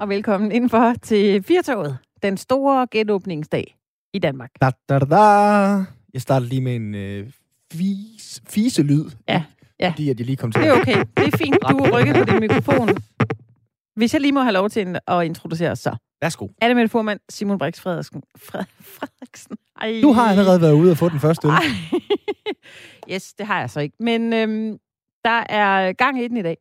og velkommen indenfor til Firtoget, den store genåbningsdag i Danmark. Da, da, da, da. Jeg starter lige med en øh, fis, fise-lyd. Ja, ja. Fordi at jeg lige kom til. Det er okay. Det er fint, du har rykket på din mikrofon. Hvis jeg lige må have lov til at introducere os så. Værsgo. Anne Mette Formand, Simon Brix Frederiksen. Fred, Frederiksen. Ej. Du har allerede været ude og få den første øl. Ej. yes, det har jeg så ikke. Men øhm, der er gang i den i dag.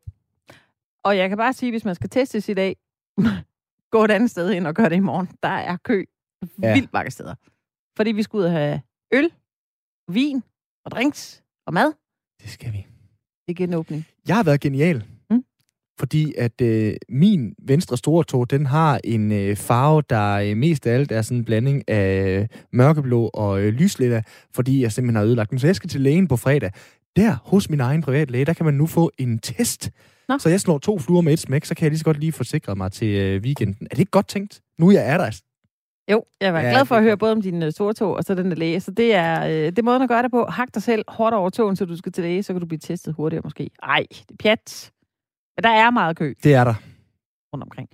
Og jeg kan bare sige, hvis man skal testes i dag, gå et andet sted ind og gør det i morgen. Der er kø Ja. vildt mange steder. Fordi vi skal ud og have øl, vin og drinks og mad. Det skal vi. Det er genåbning. Jeg har været genial. Mm. Fordi at øh, min venstre store tog, den har en øh, farve, der øh, mest af alt er sådan en blanding af mørkeblå og øh, lyslilla, fordi jeg simpelthen har ødelagt den. Så jeg skal til lægen på fredag. Der, hos min egen privatlæge, der kan man nu få en test. Nå. Så jeg slår to fluer med et smæk, så kan jeg lige så godt lige forsikre mig til øh, weekenden. Er det ikke godt tænkt? Nu jeg er der. Jo, jeg var Ja, glad for at er høre både om din uh, store tog og så den der læge. Så det er, øh, det er måden at gøre det på. Hak dig selv hårdt over togen, så du skal til læge, så kan du blive testet hurtigere måske. Ej, det er pjat. Men der er meget kø Det er der. rundt omkring.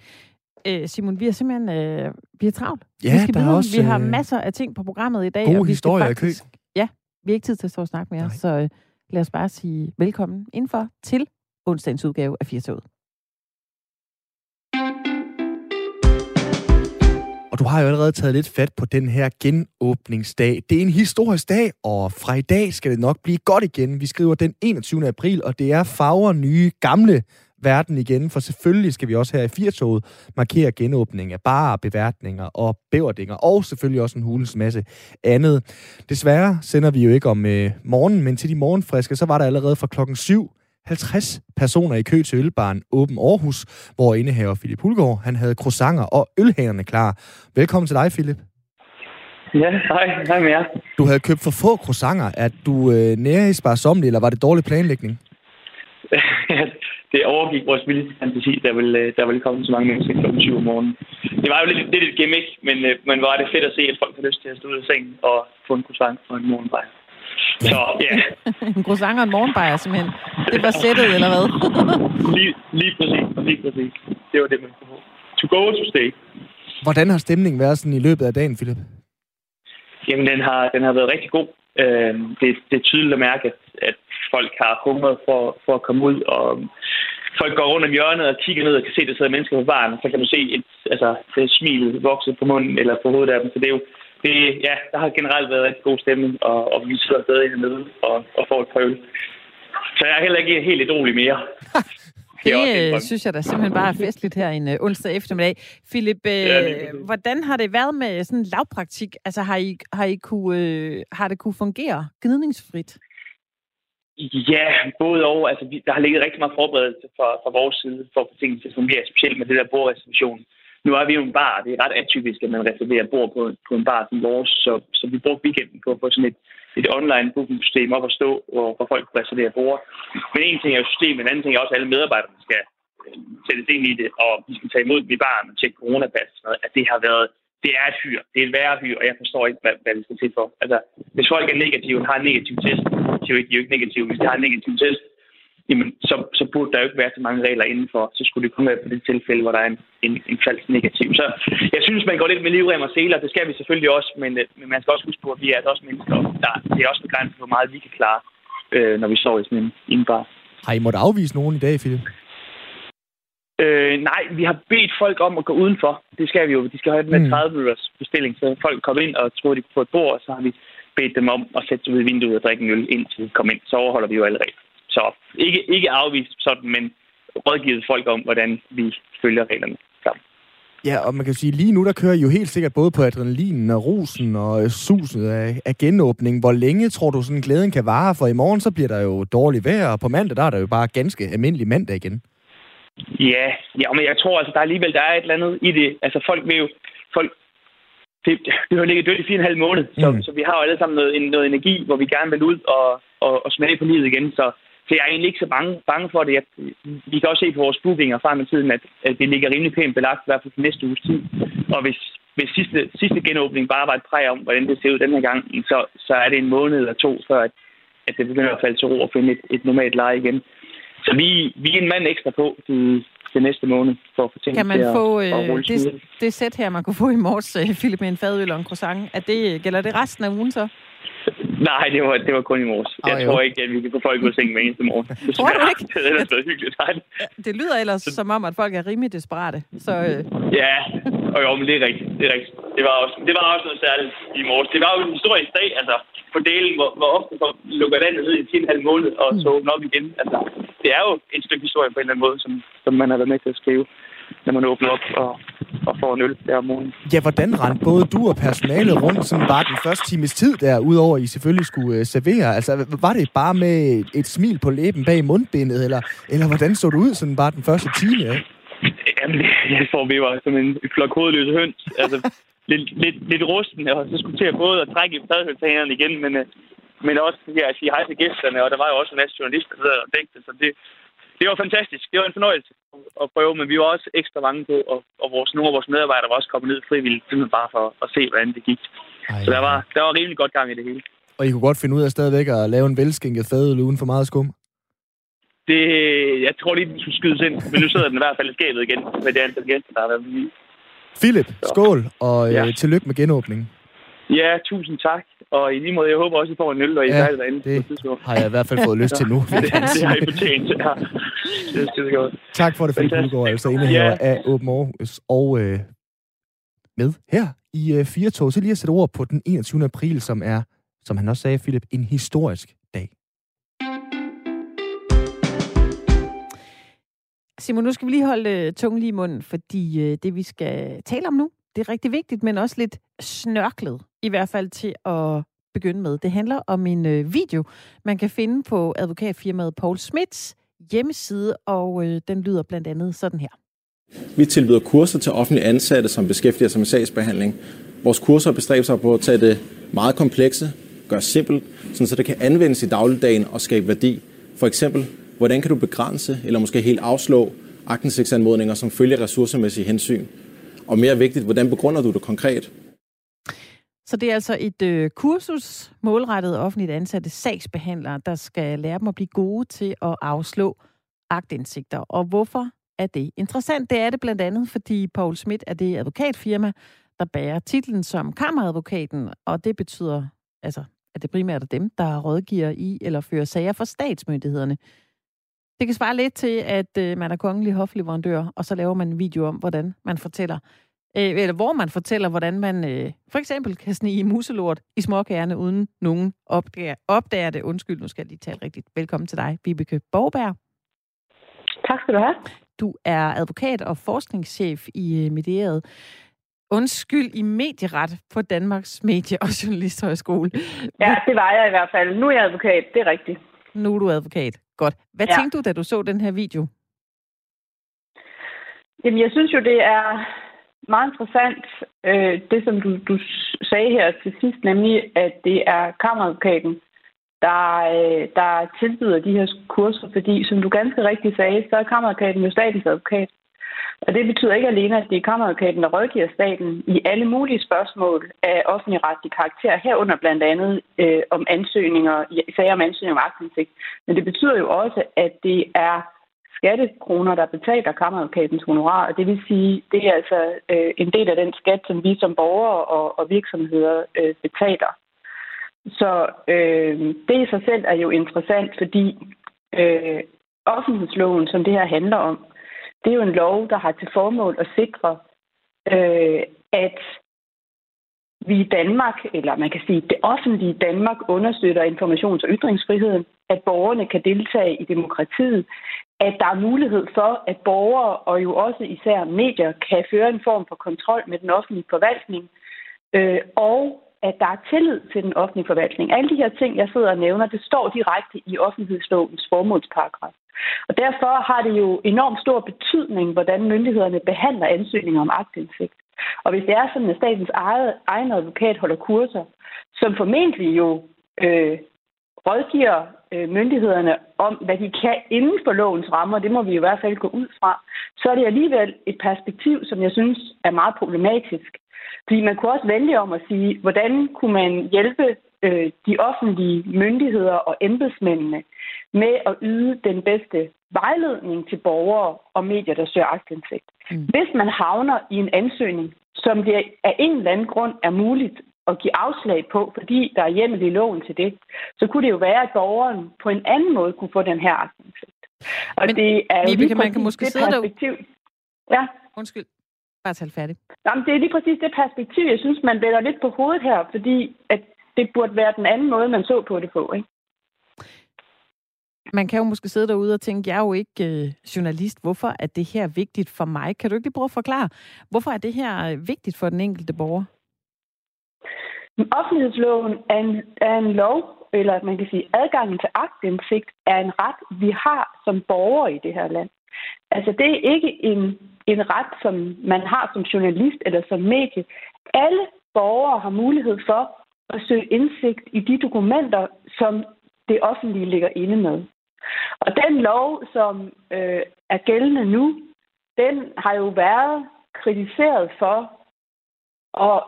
Øh, Simon, vi har simpeltelhen øh, vi er travlt. Ja, vi skal der er også, vi har øh, masser af ting på programmet i dag. gode og vi historier i kø. faktisk, Ja, vi har ikke tid til at stå og snakke mere, Nej. så øh, lad os bare sige velkommen indenfor til onsdagens udgave af Firtoget. Og du har jo allerede taget lidt fat på den her genåbningsdag. Det er en historisk dag, og fra i dag skal det nok blive godt igen. Vi skriver den 21. april, og det er farver nye, gamle verden igen, for selvfølgelig skal vi også her i Firtoget markere genåbning af barer, beværtninger og bæverdinger, og selvfølgelig også en hulens masse andet. Desværre sender vi jo ikke om øh, morgenen, men til de morgenfriske, så var der allerede fra klokken 7 50 personer i kø til ølbaren Åben Aarhus, hvor indehaver Philip Hulgaard, han havde croissanter og ølhænerne klar. Velkommen til dig, Philip. Ja, hej. Hej med jer. Du havde købt for få croissanter. Er du øh, nære i sparsomlig, eller var det dårlig planlægning? det overgik vores vildeste fantasi, der ville, øh, der ville komme så mange mennesker kl. 7 om morgenen. Det var jo lidt, lidt et gimmick, men, øh, men var det fedt at se, at folk har lyst til at stå ud af sengen og få en croissant og en morgenbej. Så ja, en croissant og en morgenbajer, simpelthen. Det var sættet, eller hvad? lige, lige præcis. Lige præcis. Det var det, man kunne. To go to stay. Hvordan har stemningen været sådan i løbet af dagen, Philip? Jamen, den har, den har været rigtig god. Øh, det, det er tydeligt at mærke, at folk har hungret for, for at komme ud, og folk går rundt om hjørnet og kigger ned og kan se, at der sidder mennesker på baren, så kan du se et, altså, det smil vokse på munden eller på hovedet af dem. Så det er jo, det, ja, der har generelt været rigtig god stemning, og, og vi sidder stadig hernede og, og får et prøve. Så jeg er heller ikke helt rolig mere. Det øh, synes jeg da simpelthen bare er festligt her en øh, onsdag eftermiddag. Philip, øh, Ja, hvordan har det været med sådan lavpraktik? Altså har, I, har, I kunne, øh, har det kunne fungere gnidningsfrit? Ja, både og. Altså, vi, der har ligget rigtig meget forberedelse fra, fra vores side for at få tingene til at fungere, specielt med det der bordreservation. Nu er vi jo en bar, det er ret atypisk, at man reserverer bord på, på en bar som vores, så, så vi brugte weekenden på at få sådan et, et online bookingsystem op at stå, hvor, hvor folk reserverer reservere bord. Men en ting er jo systemet, en anden ting er også, at alle medarbejderne skal øh, sættes ind i det, og vi skal tage imod dem i baren og tjekke coronapas. og. At det har været, det er et hyr. Det er et værre hyr, og jeg forstår ikke, hvad, hvad det skal til for. Altså, hvis folk er negative, har en negativ test, så er jo ikke, de er jo ikke negative. Hvis de har en negativ test, jamen, så, så burde der jo ikke være så mange regler indenfor. Så skulle det kun være på det tilfælde, hvor der er en, en, en falsk negativ. Så jeg synes, man går lidt med livrem og seler. Det skal vi selvfølgelig også, men, øh, men man skal også huske på, at vi er også mennesker. Der, det er også begrænset, hvor meget vi kan klare, øh, når vi står i sådan en, i en bar. Har I måttet afvise nogen i dag, Philip? Øh, nej, vi har bedt folk om at gå udenfor. Det skal vi jo. De skal have med Mm. 30 minutters bestilling, så folk kommer ind og tror, de kunne få et bord, og så har vi bedt dem om at sætte sig ud i vinduet og drikke en øl, indtil de kommer ind. Så overholder vi jo alle regler. Så ikke, ikke afvist sådan, men rådgivet folk om, hvordan vi følger reglerne sammen. Ja, og man kan sige, lige nu der kører I jo helt sikkert både på adrenalinen og rusen og suset af, af genåbning. Hvor længe tror du sådan glæden kan vare? For i morgen så bliver der jo dårligt vejr, og på mandag der er der jo bare ganske almindelig mandag igen. Ja, ja, men jeg tror altså, der er alligevel der er et eller andet i det. Altså folk vil jo... Folk, det, det har ligget dødt i fire og en halv måned, så, Mm. så vi har jo alle sammen noget, noget energi, hvor vi gerne vil ud og, og, og smage på livet igen. Så, så jeg er egentlig ikke så bange, bange for det. Jeg, vi kan også se på vores bookinger frem i tiden, at, at det ligger rimelig pænt belagt, i hvert fald for næste uges tid. Og hvis, hvis sidste, sidste genåbning bare var et præg om, hvordan det ser ud den her gang, så, så er det en måned eller to, før at, at det begynder at falde til ro og finde et, et normalt leje igen. Så vi, vi er en mand ekstra på de, den næste måned, for at få tingene Kan man til at, få at øh, rulle det, det sæt her, man kunne få i morges, øh, Philip, med en fadøl og en croissant, at det, gælder det resten af ugen så? Nej, det var, det var kun i morges. Jeg jo. tror ikke, at vi kan få folk ud af sengen hver eneste morgen. Tror du ikke? Det er ellers været hyggeligt. Nej. Det lyder ellers som om, at folk er rimelig desperate. Så øh, Ja, og jo, men det er rigtigt. Det er rigtigt. Det var også, det var også noget særligt i morges. Det var jo en historisk dag, altså delen, hvor, hvor ofte så lukker landet ned i 10,5 måned og så åbner op igen. Altså, det er jo et stykke historie på en eller anden måde, som, som man har været med til at skrive, når man åbner op og, og får en øl der om morgenen. Ja, hvordan rendte både du og personalet rundt sådan bare den første times tid der, udover I selvfølgelig skulle øh, servere? Altså, var det bare med et smil på læben bag mundbindet, eller, eller hvordan så du ud sådan bare den første time? Ja? Jamen, jeg tror, vi var som en flok hovedløse høns. Altså, lidt, lidt, lidt rusten, og så skulle til at både at trække i fadhølshanerne igen, men, øh, men også ja, at sige hej til gæsterne, og der var jo også en masse journalister, der dækte, så det, det var fantastisk. Det var en fornøjelse at prøve, men vi var også ekstra mange på, og, og vores, nogle af vores medarbejdere var også kommet ned frivilligt, simpelthen bare for at se, hvordan det gik. Ej, Så der var, der var rimelig godt gang i det hele. Og I kunne godt finde ud af stadigvæk at lave en velskænket fadøl uden for meget skum? Det, jeg tror lige, den skulle skydes ind, men nu sidder den i hvert fald i skabet igen med det antal gæster, der har været med. Philip, skål, og øh, Ja. tillykke med genåbningen. Ja, tusind tak. Og i lige måde, jeg håber også, I får en øl, og I Ja, er derinde. det har jeg i hvert fald fået lyst til nu. det, det har I fortjent. Ja. Det er skide godt. Tak for det, Fantastisk. Hulgaard, altså indehaver Ja. af Åben Aarhus, og øh, med her i øh, Fire Tog. Så lige at sætte ord på den 21. april, som er, som han også sagde, Philip, en historisk dag. Simon, nu skal vi lige holde øh, tungen lige i munden, fordi øh, det, vi skal tale om nu, det er rigtig vigtigt, men også lidt snørklet, i hvert fald til at begynde med. Det handler om en øh, video, man kan finde på advokatfirmaet Paul Smiths hjemmeside, og øh, den lyder blandt andet sådan her. Vi tilbyder kurser til offentlige ansatte, som beskæftiger sig med sagsbehandling. Vores kurser bestræber sig på at tage det meget komplekse, gøre simpelt, sådan så det kan anvendes i dagligdagen og skabe værdi. For eksempel, hvordan kan du begrænse eller måske helt afslå aktindsigtsanmodninger som følger ressourcemæssige hensyn? Og mere vigtigt, hvordan begrunder du det konkret? Så det er altså et øh, kursus målrettet offentligt ansatte sagsbehandlere, der skal lære dem at blive gode til at afslå agtindsigter. Og hvorfor er det interessant? Det er det blandt andet, fordi Paul Schmidt er det advokatfirma, der bærer titlen som kammeradvokaten, og det betyder altså, at det primært er dem, der rådgiver i eller fører sager for statsmyndighederne. Det kan svare lidt til, at øh, man er kongelig hofleverandør, og så laver man en video om, hvordan man fortæller øh, eller hvor man fortæller, hvordan man øh, for eksempel kan snige muselort i småkærne, uden nogen opdager, opdager det. Undskyld, nu skal jeg lige tale rigtigt. Velkommen til dig, Vibeke Borgberg. Tak skal du have. Du er advokat og forskningschef i øh, Medieret. Undskyld i medieret på Danmarks Medie- og Journalisthøjskole. Ja, det var jeg i hvert fald. Nu er jeg advokat, det er rigtigt. Nu er du advokat. Godt. Hvad Ja. tænkte du, da du så den her video? Jamen, jeg synes jo, det er meget interessant, øh, det som du, du sagde her til sidst, nemlig, at det er kammeradvokaten, der, øh, der tilbyder de her kurser, fordi, som du ganske rigtigt sagde, så er kammeradvokaten jo statens advokat. Og det betyder ikke alene, at det er kammeradvokaten, der rådgiver staten i alle mulige spørgsmål af offentlig retlig karakter, herunder blandt andet øh, om ansøgninger, i sager om ansøgninger om aktindsigt. Men det betyder jo også, at det er skattekroner, der betaler kammeradvokatens honorar, og det vil sige, det er altså øh, en del af den skat, som vi som borgere og, og virksomheder øh, betaler. Så øh, det i sig selv er jo interessant, fordi øh, offentlighedsloven, som det her handler om, det er jo en lov, der har til formål at sikre, øh, at vi i Danmark, eller man kan sige, det offentlige Danmark understøtter informations- og ytringsfriheden, at borgerne kan deltage i demokratiet, at der er mulighed for, at borgere og jo også især medier kan føre en form for kontrol med den offentlige forvaltning, øh, og at der er tillid til den offentlige forvaltning. Alle de her ting, jeg sidder og nævner, det står direkte i offentlighedslovens formålsparagraf. Og derfor har det jo enormt stor betydning, hvordan myndighederne behandler ansøgninger om aktindsigt. Og hvis det er sådan, at statens eget, egen advokat holder kurser, som formentlig jo øh, rådgiver øh, myndighederne om, hvad de kan inden for lovens rammer, det må vi i hvert fald gå ud fra, så er det alligevel et perspektiv, som jeg synes er meget problematisk. Fordi man kunne også vælge om at sige, hvordan kunne man hjælpe øh, de offentlige myndigheder og embedsmændene med at yde den bedste vejledning til borgere og medier, der søger aktindsigt. Mm. Hvis man havner i en ansøgning, som det af en eller anden grund er muligt at give afslag på, fordi der er hjemmel i loven til det, så kunne det jo være, at borgeren på en anden måde kunne få den her aktindsigt. Og Men, det er jo Vibeke, man kan måske det perspektiv. Der... Ja. Undskyld. Bare tal færdig. Jamen, det er lige præcis det perspektiv, jeg synes, man vælger lidt på hovedet her, fordi at det burde være den anden måde, man så på det på, ikke? Man kan jo måske sidde derude og tænke, jeg er jo ikke øh, journalist. Hvorfor er det her vigtigt for mig? Kan du ikke lige prøve at forklare, hvorfor er det her øh, vigtigt for den enkelte borger? Offentlighedsloven er en, er en lov, eller man kan sige, adgangen til agtindsigt er en ret, vi har som borgere i det her land. Altså, det er ikke en, en ret, som man har som journalist eller som medie. Alle borgere har mulighed for at søge indsigt i de dokumenter, som det offentlige ligger inde med. Og den lov, som øh, er gældende nu, den har jo været kritiseret for at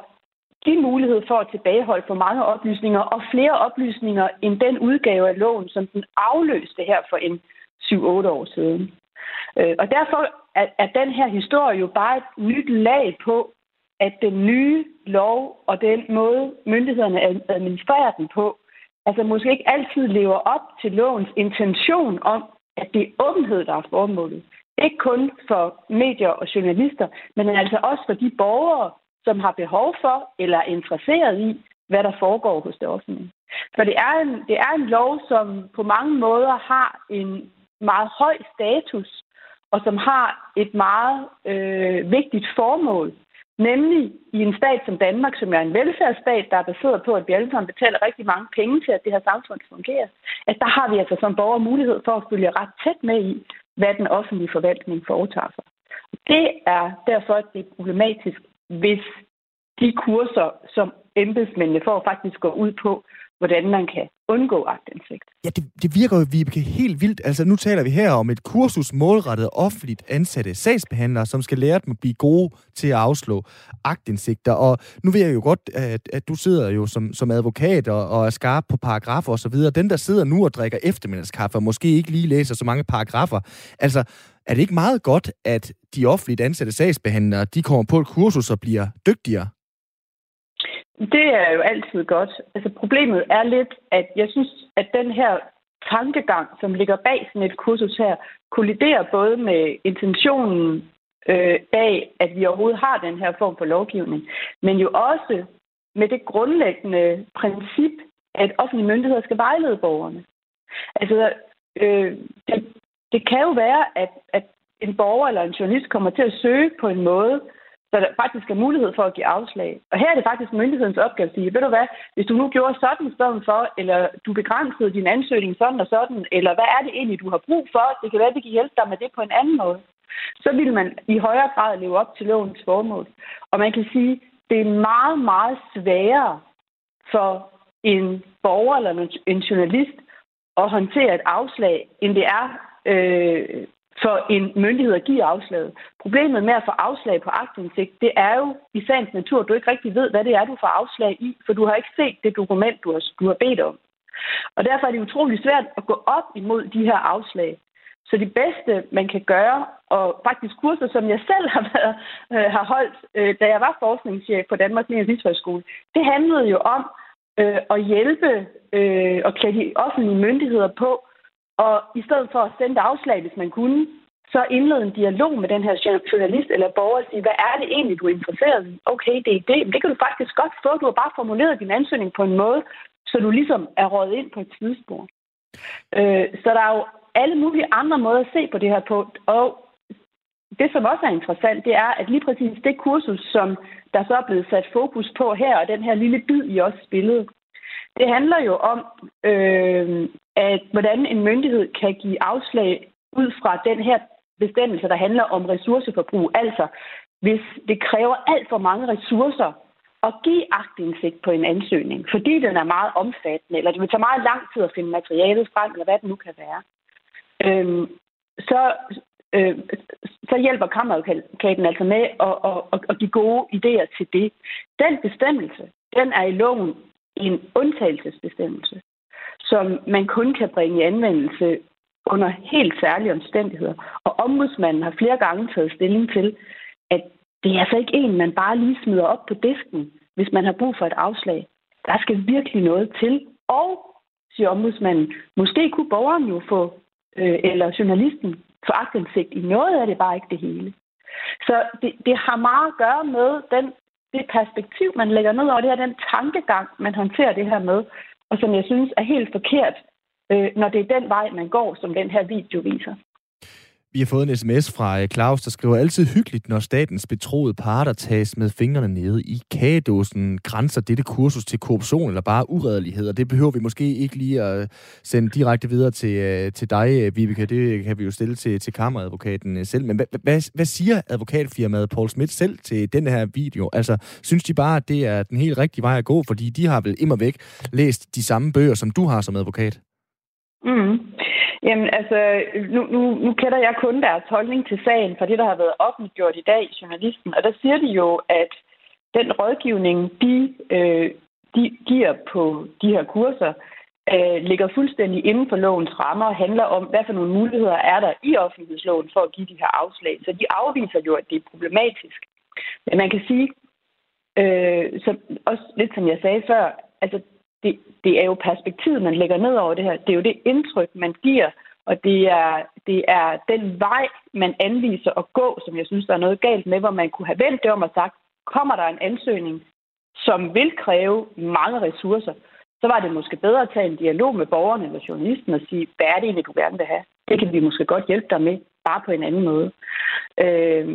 give mulighed for at tilbageholde for mange oplysninger, og flere oplysninger end den udgave af loven, som den afløste her for en 7-8 år siden. Øh, og derfor er, er den her historie jo bare et nyt lag på, at den nye lov og den måde, myndighederne administrerer den på, altså måske ikke altid lever op til lovens intention om, at det er åbenhed, der er formålet. Ikke kun for medier og journalister, men altså også for de borgere, som har behov for eller er interesseret i, hvad der foregår hos det offentlige. For det er en, det er en lov, som på mange måder har en meget høj status, og som har et meget øh, vigtigt formål, Nemlig i en stat som Danmark, som er en velfærdsstat, der er baseret på, at vi alle sammen betaler rigtig mange penge til, at det her samfund fungerer, at der har vi altså som borger mulighed for at følge ret tæt med i, hvad den offentlige forvaltning foretager sig. Det er derfor, at det er problematisk, hvis de kurser, som embedsmændene får, faktisk går ud på, hvordan man kan undgå agtindsigt. Ja, det, det virker jo, Vibeke, helt vildt. Altså, nu taler vi her om et kursus målrettet offentligt ansatte sagsbehandlere, som skal lære dem at blive gode til at afslå agtindsigter. Og nu ved jeg jo godt, at, at du sidder jo som, som advokat og, og er skarp på paragrafer og så videre. Den, der sidder nu og drikker eftermiddagskaffe, og måske ikke lige læser så mange paragrafer. Altså, er det ikke meget godt, at de offentligt ansatte sagsbehandlere, de kommer på et kursus og bliver dygtigere? Det er jo altid godt. Altså problemet er lidt, at jeg synes, at den her tankegang, som ligger bag sådan et kursus her, kolliderer både med intentionen øh, bag, at vi overhovedet har den her form for lovgivning, men jo også med det grundlæggende princip, at offentlige myndigheder skal vejlede borgerne. Altså, øh, det, det kan jo være, at, at en borger eller en journalist kommer til at søge på en måde, så der faktisk er mulighed for at give afslag. Og her er det faktisk myndighedens opgave at sige, ved du hvad, hvis du nu gjorde sådan i stedet for, eller du begrænsede din ansøgning sådan og sådan, eller hvad er det egentlig, du har brug for, det kan være, at vi kan hjælpe dig med det på en anden måde, så vil man i højere grad leve op til lovens formål. Og man kan sige, det er meget, meget sværere for en borger eller en journalist at håndtere et afslag, end det er øh, så en myndighed at give afslaget. Problemet med at få afslag på aktindsigt, det er jo i sagens natur, at du ikke rigtig ved, hvad det er, du får afslag i, for du har ikke set det dokument, du har, du har bedt om. Og derfor er det utrolig svært at gå op imod de her afslag. Så det bedste, man kan gøre, og faktisk kurser, som jeg selv har, været, øh, har holdt, øh, da jeg var forskningschef på Danmarks Universitetshøjskole, det handlede jo om øh, at hjælpe øh, og klæde de offentlige myndigheder på og i stedet for at sende afslag, hvis man kunne, så indlede en dialog med den her journalist eller borger og sige, hvad er det egentlig, du er interesseret i? Okay, det er det. Men det kan du faktisk godt få. Du har bare formuleret din ansøgning på en måde, så du ligesom er rådet ind på et tidsspor. Øh, så der er jo alle mulige andre måder at se på det her på. Og det, som også er interessant, det er, at lige præcis det kursus, som der så er blevet sat fokus på her, og den her lille bid, I også spillede, det handler jo om, øh, at hvordan en myndighed kan give afslag ud fra den her bestemmelse, der handler om ressourceforbrug. Altså, hvis det kræver alt for mange ressourcer at give agtindsigt på en ansøgning, fordi den er meget omfattende, eller det vil tage meget lang tid at finde materialet frem, eller hvad det nu kan være, øh, så, øh, så hjælper kammeradvokaten altså med at, at, at, at give gode idéer til det. Den bestemmelse, den er i loven en undtagelsesbestemmelse. som man kun kan bringe i anvendelse under helt særlige omstændigheder. Og ombudsmanden har flere gange taget stilling til, at det er altså ikke en, man bare lige smider op på disken, hvis man har brug for et afslag. Der skal virkelig noget til. Og, siger ombudsmanden, måske kunne borgeren jo få, øh, eller journalisten, få agtindsigt i noget af det, bare ikke det hele. Så det, det har meget at gøre med den, det perspektiv, man lægger ned over det her, den tankegang, man håndterer det her med, og som jeg synes er helt forkert, øh, når det er den vej, man går, som den her video viser. Vi har fået en sms fra øh, Claus, der skriver altid hyggeligt, når statens betroede parter tages med fingrene nede i kagedåsen. Grænser dette kursus til korruption eller bare uredelighed? Og det behøver vi måske ikke lige at øh, sende direkte videre til, øh, til dig, Vibeke. Det kan vi jo stille til, til kammeradvokaten selv. Men hvad, hvad, hvad siger advokatfirmaet Paul Schmidt selv til den her video? Altså, synes de bare, at det er den helt rigtige vej at gå? Fordi de har vel immer væk læst de samme bøger, som du har som advokat? Mm. Jamen altså, nu, nu, nu kender jeg kun deres holdning til sagen for det, der har været offentliggjort i dag i journalisten. Og der siger de jo, at den rådgivning, de, øh, de giver på de her kurser, øh, ligger fuldstændig inden for lovens rammer og handler om, hvad for nogle muligheder er der i offentlighedsloven for at give de her afslag. Så de afviser jo, at det er problematisk. Men man kan sige, øh, så, også lidt som jeg sagde før, altså det, det er jo perspektivet, man lægger ned over det her. Det er jo det indtryk, man giver, og det er, det er den vej, man anviser at gå, som jeg synes, der er noget galt med, hvor man kunne have vendt det om og sagt, kommer der en ansøgning, som vil kræve mange ressourcer, så var det måske bedre at tage en dialog med borgerne eller journalisten og sige, hvad er det egentlig, du gerne vil have? Det kan vi måske godt hjælpe dig med, bare på en anden måde. Øh,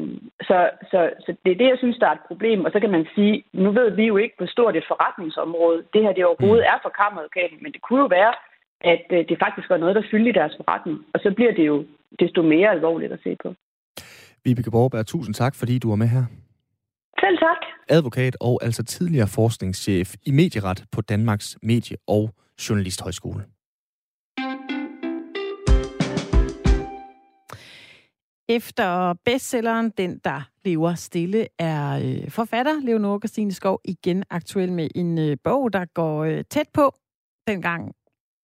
så, så, så det er det, jeg synes, der er et problem. Og så kan man sige, nu ved vi jo ikke, hvor stort et forretningsområde det her det overhovedet er for kammeradvokaten, men det kunne jo være, at øh, det faktisk var noget, der fyldte i deres forretning. Og så bliver det jo desto mere alvorligt at se på. Vibeke Borberg, tusind tak, fordi du var med her. Selv tak. Advokat og altså tidligere forskningschef i medieret på Danmarks Medie- og Journalisthøjskole. Efter bestselleren Den, der lever stille, er øh, forfatter Leonore Christine Skov igen aktuel med en øh, bog, der går øh, tæt på. Dengang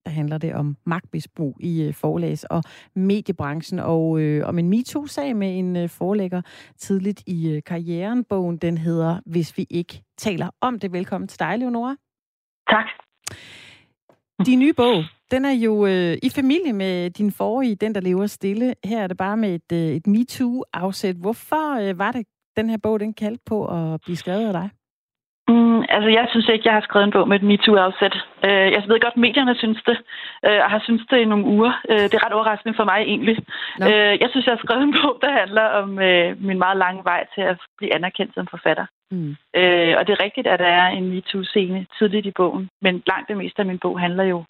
der handler det om magtmisbrug i øh, forlæs- og mediebranchen, og øh, om en MeToo-sag med en øh, forlægger tidligt i øh, karrieren. Bogen den hedder Hvis vi ikke taler om det. Velkommen til dig, Leonora. Tak. Din nye bog, den er jo øh, i familie med din forrige, Den, der lever stille. Her er det bare med et, øh, et MeToo-afsæt. Hvorfor øh, var det, den her bog, den kaldte på at blive skrevet af dig? Mm, altså, jeg synes ikke, jeg har skrevet en bog med et MeToo-afsæt. Øh, jeg ved godt, at medierne synes det, øh, og har synes det i nogle uger. Øh, det er ret overraskende for mig egentlig. No. Øh, jeg synes, jeg har skrevet en bog, der handler om øh, min meget lange vej til at blive anerkendt som forfatter. Mm. Øh, og det er rigtigt, at der er en MeToo-scene tidligt i bogen, men langt det meste af min bog handler jo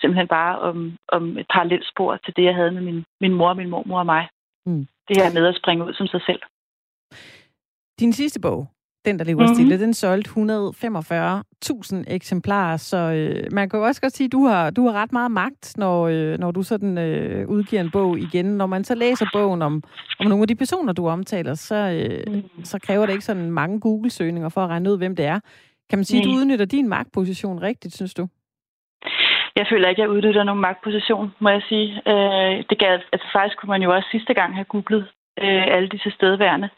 simpelthen bare om, om et parallelspor til det, jeg havde med min, min mor, min mormor og mig. Mm. Det her med at springe ud som sig selv. Din sidste bog, den, der lever mm-hmm. stille, den solgte 145.000 eksemplarer, så øh, man kan jo også godt sige, at du har, du har ret meget magt, når, øh, når du sådan øh, udgiver en bog igen. Når man så læser bogen om, om nogle af de personer, du omtaler, så, øh, mm. så kræver det ikke sådan mange Google-søgninger for at regne ud, hvem det er. Kan man sige, at du udnytter din magtposition rigtigt, synes du? Jeg føler ikke, at jeg udnytter nogen magtposition, må jeg sige. Øh, det gav, altså faktisk kunne man jo også sidste gang have googlet øh, alle de tilstedeværende,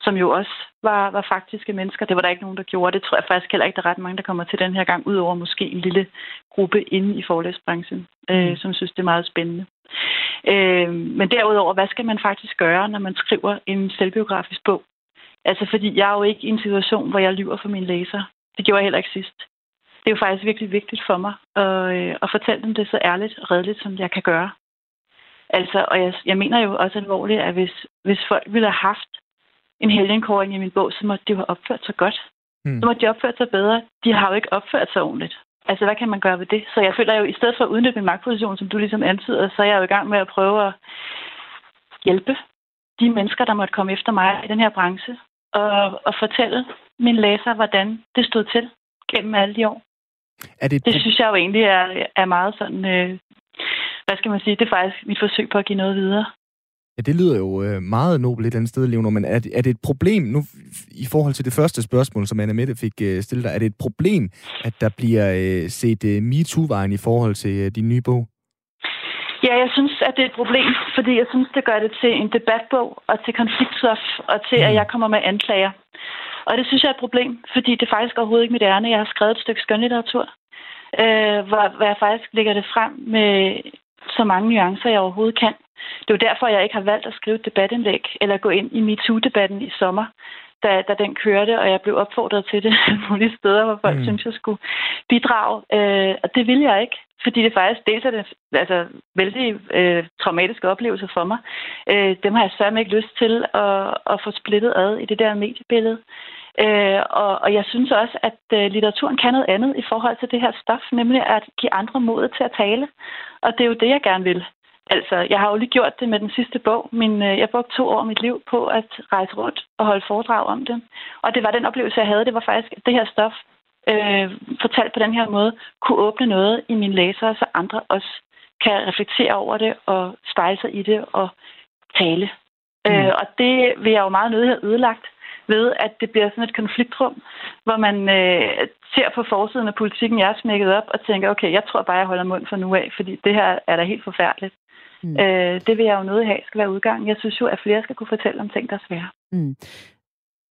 som jo også var, var faktiske mennesker. Det var der ikke nogen, der gjorde. Det tror jeg faktisk heller ikke, der er ret mange, der kommer til den her gang, udover måske en lille gruppe inde i forlæsbranchen, øh, mm. som synes, det er meget spændende. Øh, men derudover, hvad skal man faktisk gøre, når man skriver en selvbiografisk bog? Altså, fordi jeg er jo ikke i en situation, hvor jeg lyver for mine læsere. Det gjorde jeg heller ikke sidst. Det er jo faktisk virkelig vigtigt for mig at, øh, at fortælle dem det så ærligt og redeligt, som jeg kan gøre. Altså, og jeg, jeg mener jo også alvorligt, at hvis, hvis folk ville have haft en helgenkåring i min bog, så måtte de jo have opført sig godt. Mm. Så måtte de opført sig bedre. De har jo ikke opført sig ordentligt. Altså, hvad kan man gøre ved det? Så jeg føler jo, i stedet for at udnytte min magtposition, som du ligesom antyder, så er jeg jo i gang med at prøve at hjælpe de mennesker, der måtte komme efter mig i den her branche, og, og fortælle min læser, hvordan det stod til gennem alle de år. Er det, det synes jeg jo egentlig er, er meget sådan... Øh, hvad skal man sige? Det er faktisk mit forsøg på at give noget videre. Ja, det lyder jo øh, meget nobelt et andet sted, Leonor, men er det, er det et problem, nu i forhold til det første spørgsmål, som Anna Mette fik øh, stillet dig, er det et problem, at der bliver øh, set øh, MeToo-vejen i forhold til øh, din nye bog? Ja, jeg synes, at det er et problem, fordi jeg synes, det gør det til en debatbog og til konfliktstof og til, at mm. jeg kommer med anklager. Og det synes jeg er et problem, fordi det faktisk overhovedet ikke mit ærne. Jeg har skrevet et stykke skønlitteratur, øh, hvor, hvor jeg faktisk lægger det frem med så mange nuancer, jeg overhovedet kan. Det er jo derfor, jeg ikke har valgt at skrive et debatindlæg eller gå ind i MeToo-debatten i sommer, da, da den kørte, og jeg blev opfordret til det mulige steder, hvor folk mm. synes, jeg skulle bidrage. Øh, og det ville jeg ikke, fordi det faktisk dels er det altså, vældig øh, traumatiske oplevelser for mig. Øh, dem har jeg sørme ikke lyst til at, at få splittet ad i det der mediebillede. Øh, og, og jeg synes også, at øh, litteraturen kan noget andet i forhold til det her stof, nemlig at give andre mod til at tale. Og det er jo det, jeg gerne vil. Altså, jeg har jo lige gjort det med den sidste bog. Min, øh, jeg brugte to år af mit liv på at rejse rundt og holde foredrag om det. Og det var den oplevelse, jeg havde. Det var faktisk, at det her stof, øh, fortalt på den her måde, kunne åbne noget i mine læsere, så andre også kan reflektere over det og spejle sig i det og tale. Mm. Øh, og det vil jeg jo meget nødig have ødelagt ved, at det bliver sådan et konfliktrum, hvor man øh, ser på forsiden af politikken, jeg er smækket op, og tænker, okay, jeg tror bare, jeg holder mund for nu af, fordi det her er da helt forfærdeligt. Mm. Øh, det vil jeg jo nødt have skal være udgang. Jeg synes jo, at flere skal kunne fortælle om ting, der er svære. Mm.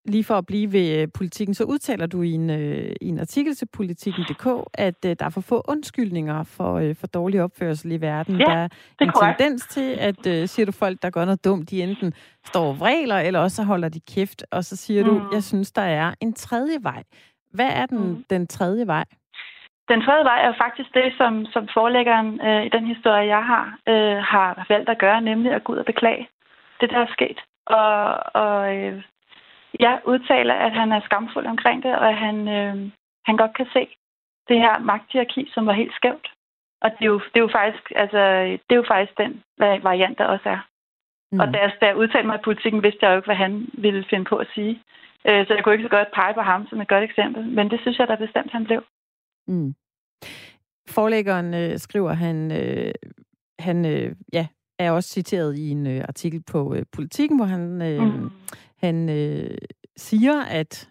Lige for at blive ved øh, politikken, så udtaler du i en, øh, i en artikel til politikken.dk, at øh, der er for få undskyldninger for, øh, for dårlig opførsel i verden. Ja, der er en korrekt. tendens til, at øh, siger du folk, der gør noget dumt, de enten står og vræler, eller også holder de kæft, og så siger mm. du, jeg synes, der er en tredje vej. Hvad er den, mm. den tredje vej? Den tredje vej er faktisk det, som, som forelæggeren øh, i den historie, jeg har, øh, har valgt at gøre, nemlig at gå ud og beklage det, der er sket. Og, og øh, jeg udtaler, at han er skamfuld omkring det, og at han, øh, han godt kan se det her magthierarki, som var helt skævt. Og det er jo, det er jo, faktisk, altså, det er jo faktisk den variant, der også er. Mm. Og da jeg, da jeg udtalte mig i politikken, vidste jeg jo ikke, hvad han ville finde på at sige. Øh, så jeg kunne ikke så godt pege på ham som et godt eksempel. Men det synes jeg da bestemt, han blev. Mm. Forlæggeren øh, skriver, han, øh, han øh, ja, er også citeret i en øh, artikel på øh, Politiken, hvor han, øh, mm. han øh, siger, at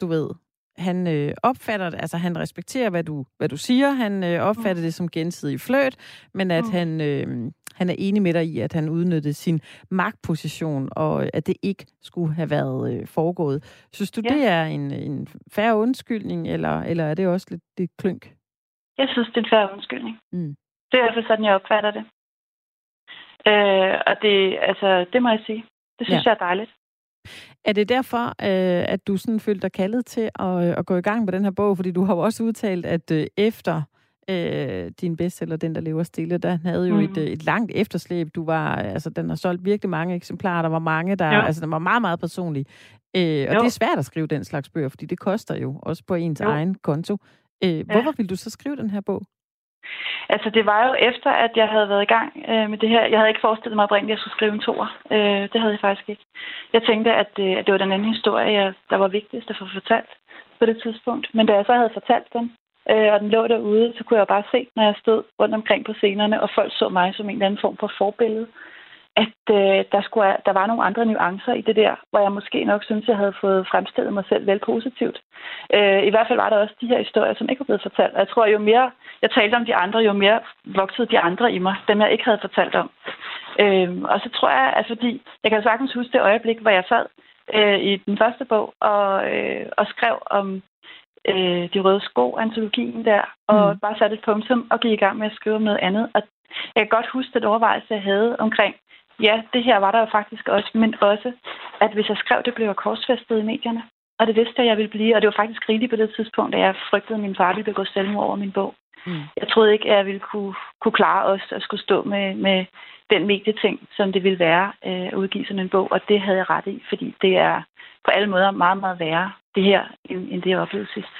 du ved, han øh, opfatter det, altså han respekterer, hvad du, hvad du siger, han øh, opfatter mm. det som gensidig fløt, men at mm. han, øh, han er enig med dig i, at han udnyttede sin magtposition, og at det ikke skulle have været øh, foregået. Synes du, ja. det er en, en færre undskyldning, eller, eller er det også lidt, lidt klønk? Jeg synes, det er en færre undskyldning. Mm. Det er i hvert fald sådan, jeg opfatter det. Øh, og det, altså, det må jeg sige. Det synes ja. jeg er dejligt. Er det derfor, øh, at du sådan følte dig kaldet til at, at gå i gang med den her bog? Fordi du har jo også udtalt, at øh, efter øh, din bestseller, Den, der lever stille, der havde jo mm. et, et langt efterslæb. Du var, altså, den har solgt virkelig mange eksemplarer. Der var mange, der, altså, den var meget, meget personlig. Øh, og jo. det er svært at skrive den slags bøger, fordi det koster jo også på ens jo. egen konto. Øh, hvorfor ja. ville du så skrive den her bog? Altså, det var jo efter, at jeg havde været i gang øh, med det her. Jeg havde ikke forestillet mig oprindeligt, at jeg skulle skrive en toer. Øh, det havde jeg faktisk ikke. Jeg tænkte, at, øh, at det var den anden historie, jeg, der var vigtigst at få fortalt på det tidspunkt. Men da jeg så havde fortalt den, øh, og den lå derude, så kunne jeg bare se, når jeg stod rundt omkring på scenerne, og folk så mig som en eller anden form for forbillede, at øh, der, skulle, der var nogle andre nuancer i det der, hvor jeg måske nok synes, jeg havde fået fremstillet mig selv vel positivt. Øh, I hvert fald var der også de her historier, som ikke var blevet fortalt. Og jeg tror, jo mere jeg talte om de andre, jo mere voksede de andre i mig, dem jeg ikke havde fortalt om. Øh, og så tror jeg, at fordi jeg kan sagtens huske det øjeblik, hvor jeg sad øh, i den første bog og, øh, og skrev om øh, de røde sko, antologien der, og mm. bare satte et punktum og gik i gang med at skrive om noget andet. Og jeg kan godt huske den overvejelse, jeg havde omkring, ja, det her var der jo faktisk også, men også, at hvis jeg skrev det, blev jeg korsfæstet i medierne. Og det vidste jeg, jeg ville blive, og det var faktisk rigeligt på det tidspunkt, at jeg frygtede, at min far ville begå selvmord over min bog. Mm. Jeg troede ikke, at jeg ville kunne, kunne klare os at skulle stå med, med den medieting, som det ville være øh, at udgive sådan en bog, og det havde jeg ret i, fordi det er på alle måder meget, meget værre, det her, end, end det, jeg oplevede sidst.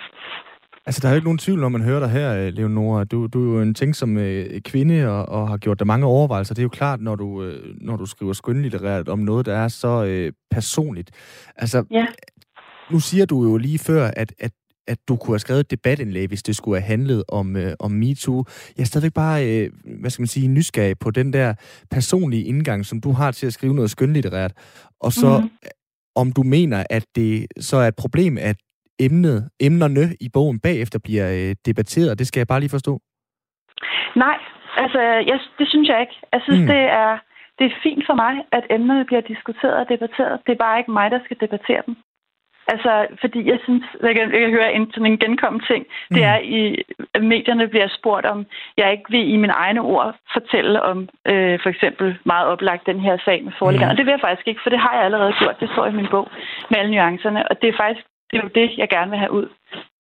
Altså, der er jo ikke nogen tvivl, når man hører dig her, Leonora. Du, du er jo en ting som øh, kvinde og, og har gjort dig mange overvejelser. Det er jo klart, når du, øh, når du skriver skønlitterært om noget, der er så øh, personligt. Altså, ja. nu siger du jo lige før, at, at at du kunne have skrevet et debatindlæg, hvis det skulle have handlet om, øh, om MeToo. Jeg er stadigvæk bare, øh, hvad skal man sige, nysgerrig på den der personlige indgang, som du har til at skrive noget skønlitterært. Og så, mm-hmm. om du mener, at det så er et problem, at emnet, emnerne i bogen bagefter bliver øh, debatteret. Det skal jeg bare lige forstå. Nej, altså jeg, det synes jeg ikke. Jeg synes, mm. det er det er fint for mig, at emnerne bliver diskuteret og debatteret. Det er bare ikke mig, der skal debattere dem. Altså, fordi jeg synes, jeg kan, jeg kan høre en, sådan en genkommen ting, mm. det er, i at medierne bliver spurgt om, jeg ikke vil i mine egne ord fortælle om øh, for eksempel meget oplagt den her sag med forlæggerne. Mm. Og det vil jeg faktisk ikke, for det har jeg allerede gjort. Det står i min bog med alle nuancerne. Og det er faktisk det er jo det, jeg gerne vil have ud.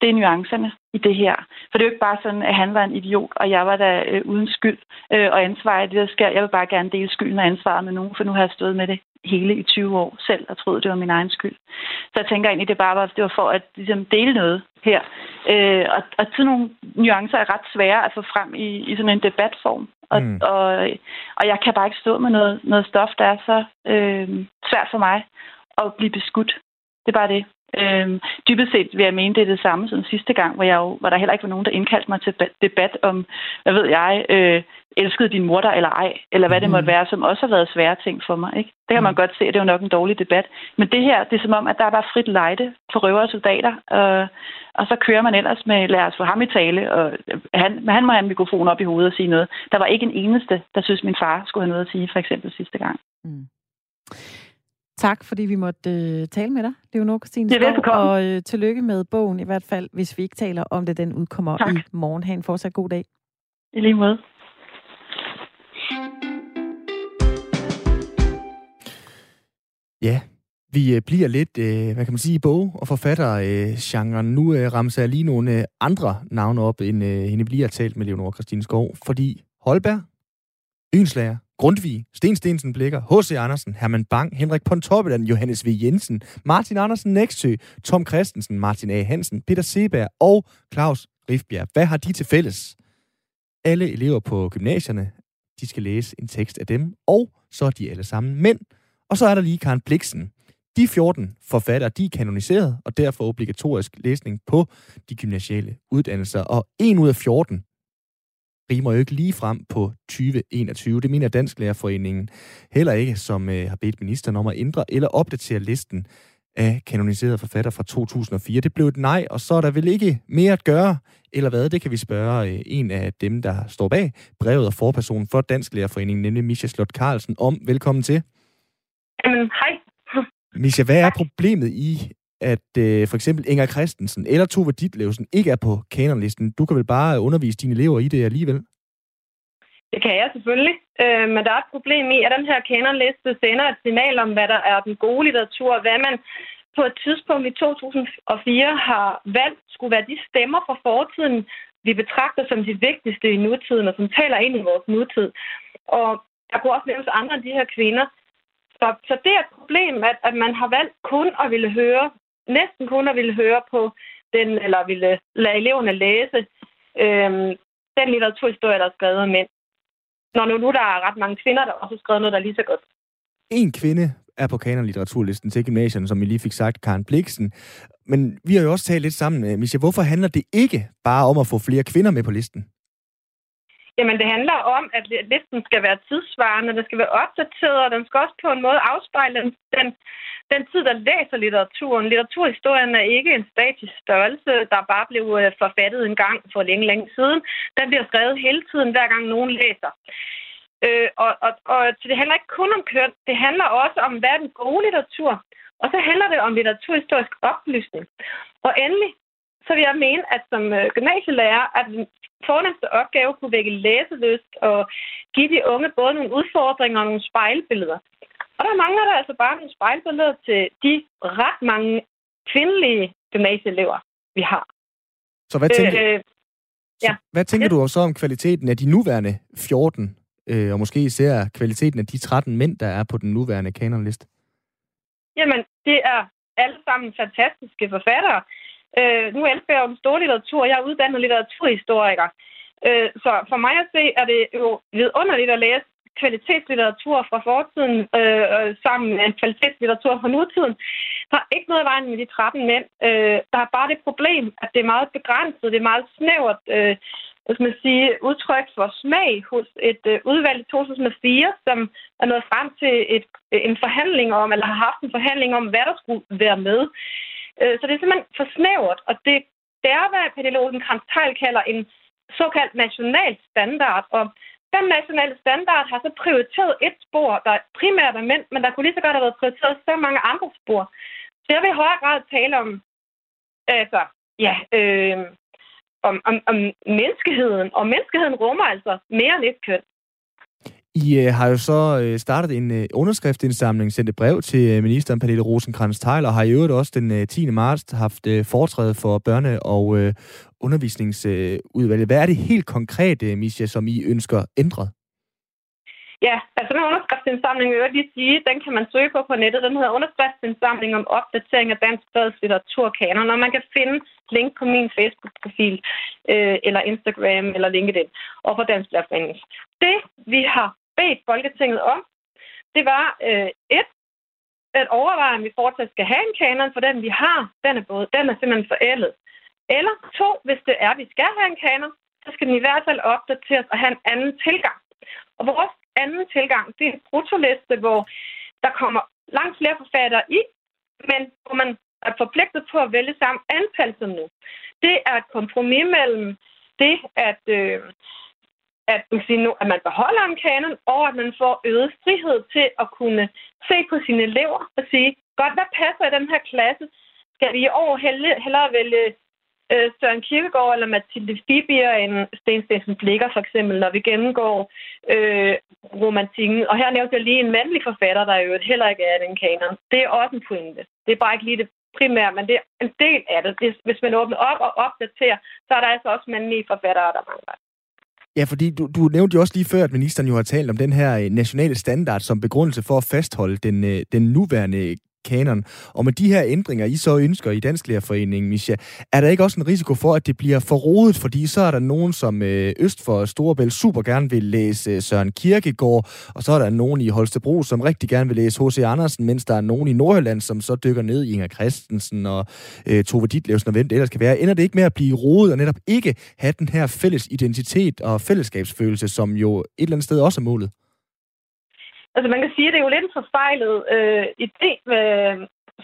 Det er nuancerne i det her. For det er jo ikke bare sådan, at han var en idiot, og jeg var da øh, uden skyld øh, og ansvar i det, der sker. Jeg vil bare gerne dele skylden og ansvaret med nogen, for nu har jeg stået med det hele i 20 år selv og troede, det var min egen skyld. Så jeg tænker egentlig, det bare var, det var for at ligesom, dele noget her. Øh, og, og sådan nogle nuancer er ret svære at få frem i, i sådan en debatform. Og, mm. og, og jeg kan bare ikke stå med noget, noget stof, der er så øh, svært for mig at blive beskudt. Det er bare det. Øhm, dybest set vil jeg mene, det er det samme som sidste gang, hvor, jeg jo, hvor der heller ikke var nogen, der indkaldte mig til debat om, hvad ved jeg, øh, elskede din mor eller ej, eller hvad mm. det måtte være, som også har været svære ting for mig. Ikke? Det kan man mm. godt se, at det er jo nok en dårlig debat. Men det her, det er som om, at der er bare frit lejde for røver og soldater, øh, og så kører man ellers med, lad os få ham i tale, og han, han må have en mikrofon op i hovedet og sige noget. Der var ikke en eneste, der synes, min far skulle have noget at sige, for eksempel sidste gang. Mm. Tak, fordi vi måtte øh, tale med dig, Leonor Christine Det er velbekomme. Og øh, tillykke med bogen, i hvert fald, hvis vi ikke taler om det, den udkommer tak. i morgen. Ha' en fortsat god dag. I lige måde. Ja, vi øh, bliver lidt, øh, hvad kan man sige, bog- og forfatter-genren. Nu øh, ramser jeg lige nogle andre navne op, end hende vi lige har talt med Leonora Christine Skov, fordi Holberg, Ynslager, Grundtvig, Sten Stensen Blikker, H.C. Andersen, Herman Bang, Henrik Pontoppidan, Johannes V. Jensen, Martin Andersen Næksø, Tom Christensen, Martin A. Hansen, Peter Seberg og Claus Rifbjerg. Hvad har de til fælles? Alle elever på gymnasierne, de skal læse en tekst af dem, og så er de alle sammen mænd. Og så er der lige Karen Bliksen. De 14 forfattere, de er kanoniseret, og derfor obligatorisk læsning på de gymnasiale uddannelser. Og en ud af 14 rimer jo ikke lige frem på 2021. Det mener Dansk Lærerforeningen heller ikke, som øh, har bedt ministeren om at ændre eller opdatere listen af kanoniserede forfatter fra 2004. Det blev et nej, og så er der vel ikke mere at gøre, eller hvad? Det kan vi spørge øh, en af dem, der står bag brevet og forpersonen for Dansk Lærerforening, nemlig Misha Slot Carlsen, om. Velkommen til. Jamen, hej. Misha, hvad er problemet i, at øh, for eksempel Inger Christensen eller Tove Ditlevsen ikke er på kanonlisten. Du kan vel bare undervise dine elever i det alligevel? Det kan jeg selvfølgelig, øh, men der er et problem i, at den her kanonliste sender et signal om, hvad der er den gode litteratur, hvad man på et tidspunkt i 2004 har valgt skulle være de stemmer fra fortiden, vi betragter som de vigtigste i nutiden, og som taler ind i vores nutid. Og der kunne også nævnes andre af de her kvinder. Så, så det er et problem, at, at man har valgt kun at ville høre næsten kun at ville høre på den, eller ville lade eleverne læse øhm, den litteraturhistorie, der er skrevet om mænd. Når nu, nu der er ret mange kvinder, der også har skrevet noget, der er lige så godt. En kvinde er på kanonlitteraturlisten til gymnasierne, som vi lige fik sagt, Karen Bliksen. Men vi har jo også talt lidt sammen, øh, Misha. Hvorfor handler det ikke bare om at få flere kvinder med på listen? Jamen, det handler om, at listen skal være tidsvarende, den skal være opdateret, og den skal også på en måde afspejle den, den tid, der læser litteraturen. Litteraturhistorien er ikke en statisk størrelse, der bare blev øh, forfattet en gang for længe, længe siden. Den bliver skrevet hele tiden, hver gang nogen læser. Øh, og, og, og så det handler ikke kun om køn, det handler også om, hvad er den gode litteratur. Og så handler det om litteraturhistorisk oplysning. Og endelig, så vil jeg mene, at som øh, gymnasielærer er den fornemmeste opgave kunne vække læselyst og give de unge både nogle udfordringer og nogle spejlbilleder. Og der mangler der altså bare nogle spejlbilleder til de ret mange kvindelige gymnasieelever, vi har. Så hvad tænker, øh, ja. så hvad tænker ja. du så om kvaliteten af de nuværende 14, øh, og måske især kvaliteten af de 13 mænd, der er på den nuværende kanonliste? Jamen, det er alle sammen fantastiske forfattere. Øh, nu elsker jeg jo den store litteratur. Jeg er uddannet litteraturhistoriker. Øh, så for mig at se, er det jo vidunderligt at læse kvalitetslitteratur fra fortiden øh, sammen med kvalitetslitteratur fra nutiden. Der er ikke noget i vejen med de 13 mænd. Øh, der er bare det problem, at det er meget begrænset, det er meget snævert øh, hvad skal man sige, udtryk for smag hos et øh, udvalg i 2004, som er nået frem til et, en forhandling om, eller har haft en forhandling om, hvad der skulle være med. Øh, så det er simpelthen for snævert, og det, det er, hvad Pernille Rosenkrantz kalder en såkaldt national standard, og den nationale standard har så prioriteret et spor, der primært er mænd, men der kunne lige så godt have været prioriteret så mange andre spor. Så jeg vil i højere grad tale om, altså, ja, øh, om, om, om menneskeheden, og menneskeheden rummer altså mere end et køn. I øh, har jo så øh, startet en øh, underskriftsindsamling, sendt et brev til øh, ministeren Pernille rosenkrantz teil og har i øvrigt også den øh, 10. marts haft øh, foretræde for børne- og øh, undervisningsudvalget. Hvad er det helt konkret, øh, Misha, som I ønsker ændret? Ja, altså den underskriftsindsamling, vil jeg lige sige, den kan man søge på på nettet. Den hedder underskriftsindsamling om opdatering af dansk fredens litteraturkanon, og man kan finde link på min Facebook-profil, øh, eller Instagram, eller LinkedIn, og på Dansk Lærerforening. Det, vi har bedt Folketinget om, det var øh, et, at overveje, om vi fortsat skal have en kanon, for den vi har, den er, både, den er simpelthen forældet. Eller to, hvis det er, at vi skal have en kanon, så skal den i hvert fald opdateres og have en anden tilgang. Og vores anden tilgang, det er en brutoliste, hvor der kommer langt flere forfattere i, men hvor man er forpligtet på at vælge samme antal som nu. Det er et kompromis mellem det, at, øh, at, man siger nu, at man beholder en kanon, og at man får øget frihed til at kunne se på sine elever og sige, godt, hvad passer i den her klasse? Skal vi i år hellere vælge øh, Søren Kierkegaard eller Mathilde Fibier end Sten Stensen Blikker, for eksempel, når vi gennemgår øh, romantikken. Og her nævnte jeg lige en mandlig forfatter, der jo heller ikke er den kanon. Det er også en pointe. Det er bare ikke lige det primære, men det er en del af det. Hvis man åbner op og opdaterer, så er der altså også mandlige forfattere, der mangler. Ja, fordi du, du nævnte jo også lige før, at ministeren jo har talt om den her øh, nationale standard som begrundelse for at fastholde den, øh, den nuværende kanon. Og med de her ændringer, I så ønsker i Dansk Lærerforening, Misha, er der ikke også en risiko for, at det bliver for rodet, fordi så er der nogen, som øh, øst for Storebælt super gerne vil læse øh, Søren Kierkegaard, og så er der nogen i Holstebro, som rigtig gerne vil læse H.C. Andersen, mens der er nogen i Nordjylland, som så dykker ned i Inger Christensen og øh, Tove Ditlevsen og hvem det ellers kan være. Ender det ikke med at blive rodet og netop ikke have den her fælles identitet og fællesskabsfølelse, som jo et eller andet sted også er målet? Altså man kan sige, at det er jo lidt en forfejlet øh, idé, øh,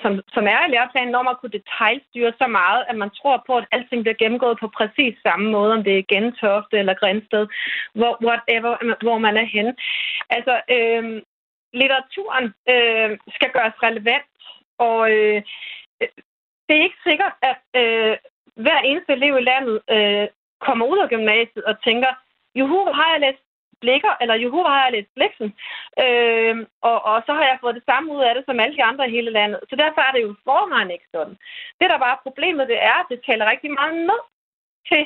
som, som er i læreplanen, når man kunne detaljstyre så meget, at man tror på, at alting bliver gennemgået på præcis samme måde, om det er Gentofte eller Grænsted, hvor, whatever, hvor man er henne. Altså, øh, litteraturen øh, skal gøres relevant, og øh, det er ikke sikkert, at øh, hver eneste elev i landet øh, kommer ud af gymnasiet og tænker, juhu, har jeg læst blikker, eller juhu, har jeg læst bliksen. Øh, og, og så har jeg fået det samme ud af det, som alle de andre i hele landet. Så derfor er det jo forvejen ikke sådan. Det, der bare er problemet, det er, at det taler rigtig meget ned til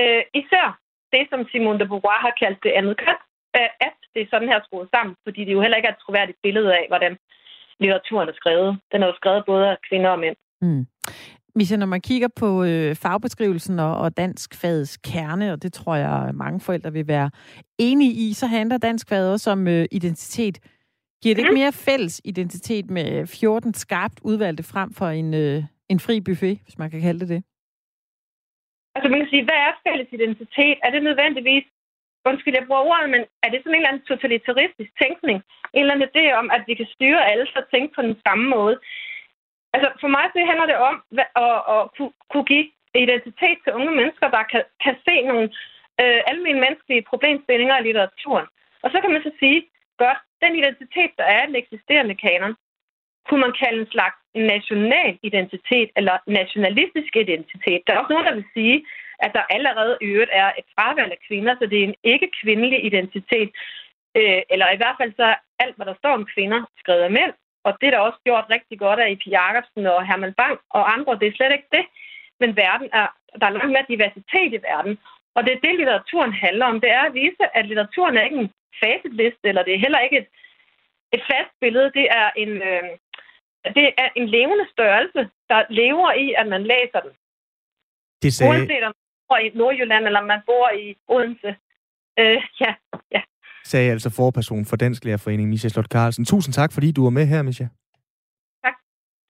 øh, især det, som Simone de Beauvoir har kaldt det andet køn, øh, at det er sådan her skruet sammen, fordi det jo heller ikke er et troværdigt billede af, hvordan litteraturen er skrevet. Den er jo skrevet både af kvinder og mænd. Mm. Misha, når man kigger på øh, fagbeskrivelsen og, og dansk fagets kerne, og det tror jeg mange forældre vil være enige i, så handler dansk fag også om øh, identitet. Giver det ikke mere fælles identitet med 14 skarpt udvalgte frem for en, øh, en fri buffet, hvis man kan kalde det det? Altså man kan sige, hvad er fælles identitet? Er det nødvendigvis, undskyld, jeg bruger ordet, men er det sådan en eller anden totalitaristisk tænkning? En eller anden idé om, at vi kan styre alle at tænke på den samme måde? Altså, for mig så handler det om at, at, at kunne, give identitet til unge mennesker, der kan, kan se nogle øh, almindelige menneskelige problemstillinger i litteraturen. Og så kan man så sige, godt, den identitet, der er den eksisterende kanon, kunne man kalde en slags national identitet eller nationalistisk identitet. Der er også nogen, der vil sige, at der allerede i øvrigt er et fravalg af kvinder, så det er en ikke-kvindelig identitet. Øh, eller i hvert fald så alt, hvad der står om kvinder, skrevet af mænd, og det er der også gjort rigtig godt af I.P. Jacobsen og Herman Bang og andre. Det er slet ikke det. Men verden er, der er langt mere diversitet i verden. Og det er det, litteraturen handler om. Det er at vise, at litteraturen er ikke en facitliste, eller det er heller ikke et, et fast billede. Det er en, øh, det er en levende størrelse, der lever i, at man læser den. Det sagde... Uanset om man bor i Nordjylland, eller man bor i Odense. Øh, ja, ja. Sagde altså forperson for Dansk Lærerforening, Misha Slot Carlsen. Tusind tak, fordi du var med her, Misha.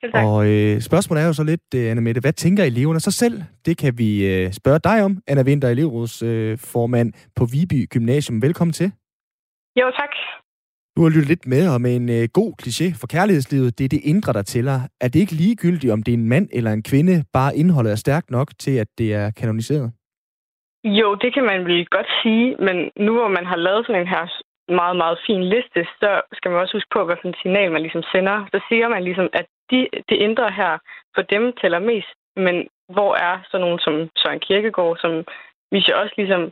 Selv tak. Og øh, spørgsmålet er jo så lidt, øh, Anna Mette, hvad tænker eleverne så selv? Det kan vi øh, spørge dig om, Anna Vinter, elevrådsformand øh, formand på Viby Gymnasium. Velkommen til. Jo, tak. Du har lyttet lidt med, med en øh, god kliché for kærlighedslivet, det er det indre, der tæller. Er det ikke ligegyldigt, om det er en mand eller en kvinde, bare indholdet er stærkt nok til, at det er kanoniseret? Jo, det kan man vel godt sige, men nu hvor man har lavet sådan en her meget, meget fin liste, så skal man også huske på, hvad for en signal man ligesom sender. Så siger man ligesom, at de, det indre her, for dem tæller mest, men hvor er så nogen som Søren Kierkegaard, som Misha også ligesom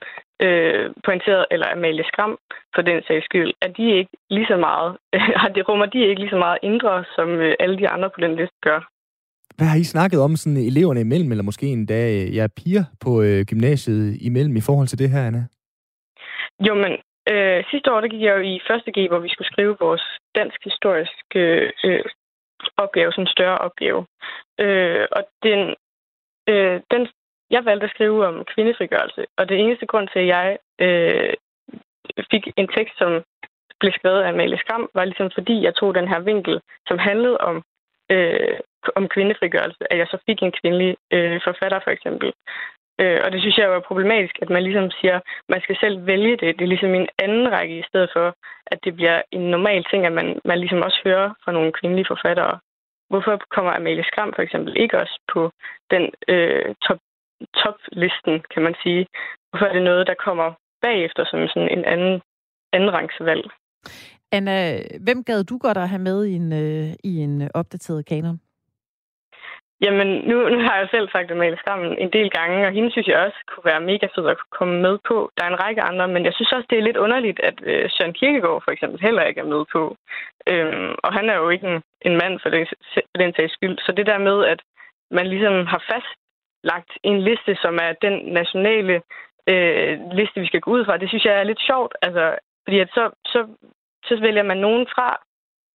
øh, pointeret, eller Amalie Skram for den sags skyld, at de ikke lige så meget, har det rummer de ikke lige så meget indre, som øh, alle de andre på den liste gør. Hvad har I snakket om sådan eleverne imellem, eller måske endda øh, jer piger på øh, gymnasiet imellem i forhold til det her, Anna? Jo, men øh, sidste år der gik jeg jo i første G, hvor vi skulle skrive vores dansk historiske øh, øh, opgave, sådan en større opgave. Øh, og den, øh, den, jeg valgte at skrive om kvindefrigørelse, og det eneste grund til, at jeg øh, fik en tekst, som blev skrevet af Amalie Skram, var ligesom fordi, jeg tog den her vinkel, som handlede om, øh, om kvindefrigørelse, at jeg så fik en kvindelig øh, forfatter, for eksempel. Øh, og det synes jeg var problematisk, at man ligesom siger, man skal selv vælge det. Det er ligesom en anden række, i stedet for, at det bliver en normal ting, at man, man ligesom også hører fra nogle kvindelige forfattere. Hvorfor kommer Amalie Skram for eksempel ikke også på den øh, top, toplisten, kan man sige? Hvorfor er det noget, der kommer bagefter som sådan en anden, anden rangsvalg? Anna, hvem gad du godt at have med i en, øh, i en opdateret kanon? Jamen, nu, nu har jeg selv sagt Amalie Skrammen en del gange, og hende synes jeg også kunne være mega fed at komme med på. Der er en række andre, men jeg synes også, det er lidt underligt, at øh, Søren Kierkegaard for eksempel heller ikke er med på. Øhm, og han er jo ikke en, en mand for, det, for den sags skyld. Så det der med, at man ligesom har fastlagt en liste, som er den nationale øh, liste, vi skal gå ud fra, det synes jeg er lidt sjovt. Altså, fordi at så, så, så vælger man nogen fra,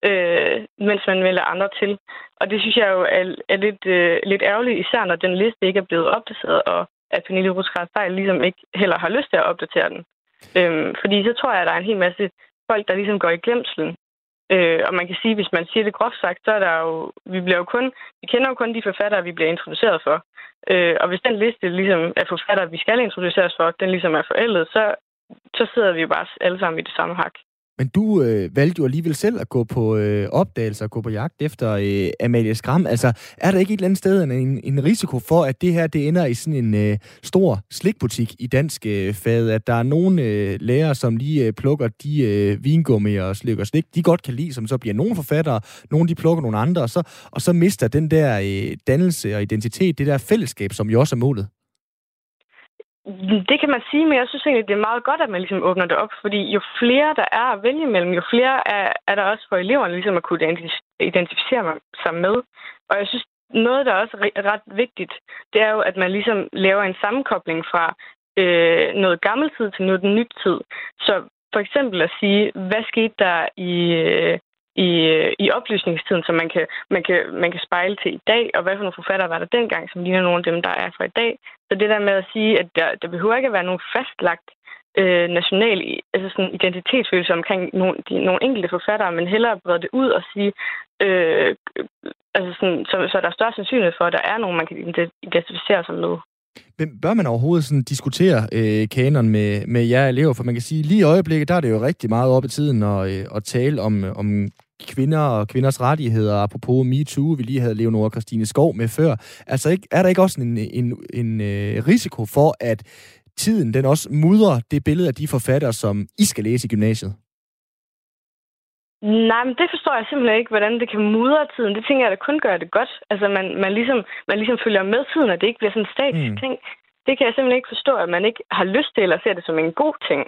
øh, mens man vælger andre til. Og det synes jeg jo er, er lidt, øh, lidt ærgerligt, især når den liste ikke er blevet opdateret, og at Pernille Rusgaard Fejl ligesom ikke heller har lyst til at opdatere den. Øhm, fordi så tror jeg, at der er en hel masse folk, der ligesom går i glemselen. Øh, og man kan sige, hvis man siger det groft sagt, så er der jo, vi bliver jo kun, vi kender jo kun de forfattere, vi bliver introduceret for. Øh, og hvis den liste ligesom af forfattere, vi skal introduceres for, den ligesom er forældet, så, så sidder vi jo bare alle sammen i det samme hak. Men du øh, valgte jo alligevel selv at gå på øh, opdagelse og gå på jagt efter øh, Amalie Skram. Altså, er der ikke et eller andet sted en, en risiko for, at det her det ender i sådan en øh, stor slikbutik i dansk øh, fad? At der er nogle øh, lærere, som lige øh, plukker de øh, vingummier og slikker slik, de godt kan lide, som så bliver nogle forfattere, nogle de plukker nogle andre, og så, og så mister den der øh, dannelse og identitet, det der fællesskab, som jo også er målet. Det kan man sige, men jeg synes egentlig, det er meget godt, at man ligesom åbner det op, fordi jo flere der er at vælge mellem, jo flere er, er der også for eleverne ligesom at kunne identificere sig med. Og jeg synes, noget, der er også ret vigtigt, det er jo, at man ligesom laver en sammenkobling fra øh, noget gammel tid til noget ny tid. Så for eksempel at sige, hvad skete der i, øh, i, øh, i oplysningstiden, som man kan, man, kan, man kan spejle til i dag, og hvad for nogle forfattere var der dengang, som ligner nogle af dem, der er fra i dag. Så det der med at sige, at der, der behøver ikke at være nogen fastlagt øh, national altså sådan identitetsfølelse omkring nogle, de, nogle enkelte forfattere, men hellere brede det ud og sige, øh, altså sådan, så, så er større sandsynlighed for, at der er nogen, man kan identificere sig med. Men bør man overhovedet sådan diskutere øh, kanon med, med jer elever? For man kan sige, lige i øjeblikket, der er det jo rigtig meget op i tiden at, øh, at tale om, om kvinder og kvinders rettigheder, apropos MeToo, vi lige havde Leonora Christine Skov med før. Altså, ikke, er der ikke også en, en, en øh, risiko for, at tiden den også mudrer det billede af de forfattere, som I skal læse i gymnasiet? Nej, men det forstår jeg simpelthen ikke, hvordan det kan mudre tiden. Det tænker jeg, der kun gør det godt. Altså, man, man, ligesom, man ligesom følger med tiden, og det ikke bliver sådan en statisk mm. ting. Det kan jeg simpelthen ikke forstå, at man ikke har lyst til, eller ser det som en god ting.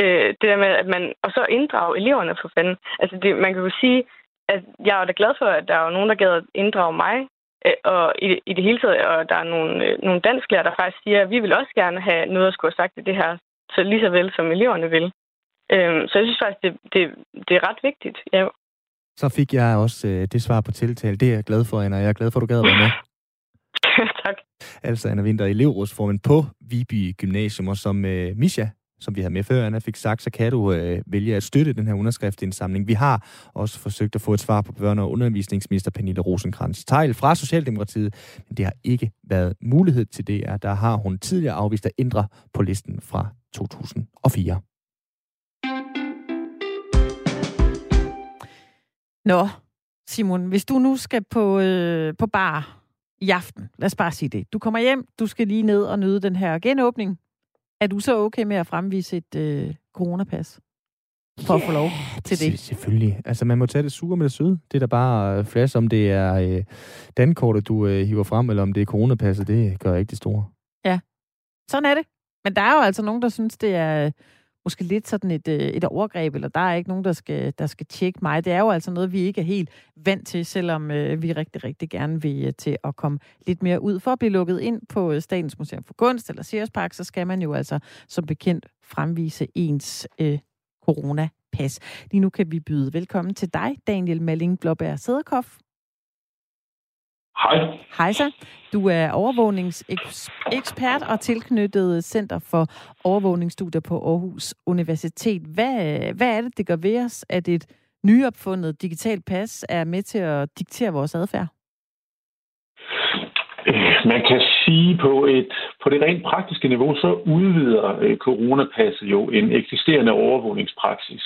Øh, det der med, at man... Og så inddrage eleverne for fanden. Altså, det, man kan jo sige, at jeg er da glad for, at der er nogen, der gad at inddrage mig. Øh, og i, i det hele taget, og der er nogle, øh, nogle dansklærer, der faktisk siger, at vi vil også gerne have noget at skulle have sagt i det her, så lige så vel som eleverne vil. Øhm, så jeg synes faktisk, det, det, det er ret vigtigt. Ja. Så fik jeg også øh, det svar på tiltale. Det er jeg glad for, Anna. Jeg er glad for, at du gad at være med. tak. Altså Anna Winter, elevrådsformand på Viby Gymnasium, og som øh, Misha som vi havde med før, Anna fik sagt, så kan du øh, vælge at støtte den her underskriftsindsamling. Vi har også forsøgt at få et svar på børne- og undervisningsminister Pernille rosenkrantz Tejl fra Socialdemokratiet, men det har ikke været mulighed til det. Der har hun tidligere afvist at ændre på listen fra 2004. Nå, Simon, hvis du nu skal på, øh, på bar i aften, lad os bare sige det. Du kommer hjem, du skal lige ned og nyde den her genåbning. Er du så okay med at fremvise et øh, coronapas? For yeah, at få lov til det? Selvfølgelig. Altså, man må tage det sure med det søde. Det er da bare flash, om det er øh, dankortet, du øh, hiver frem, eller om det er coronapasset. Det gør ikke det store. Ja, sådan er det. Men der er jo altså nogen, der synes, det er måske lidt sådan et, øh, et overgreb, eller der er ikke nogen, der skal, der skal tjekke mig. Det er jo altså noget, vi ikke er helt vant til, selvom øh, vi rigtig, rigtig gerne vil øh, til at komme lidt mere ud. For at blive lukket ind på øh, Statens Museum for Kunst eller Sears Park, så skal man jo altså som bekendt fremvise ens øh, coronapas. Lige nu kan vi byde velkommen til dig, Daniel Malling Blåbær Sæderkoff. Hej. Hej så. Du er overvågningsekspert og tilknyttet Center for Overvågningsstudier på Aarhus Universitet. Hvad, hvad er det, det gør ved os, at et nyopfundet digitalt pas er med til at diktere vores adfærd? Øh, man kan sige på et på det rent praktiske niveau, så udvider øh, coronapasset jo en eksisterende overvågningspraksis,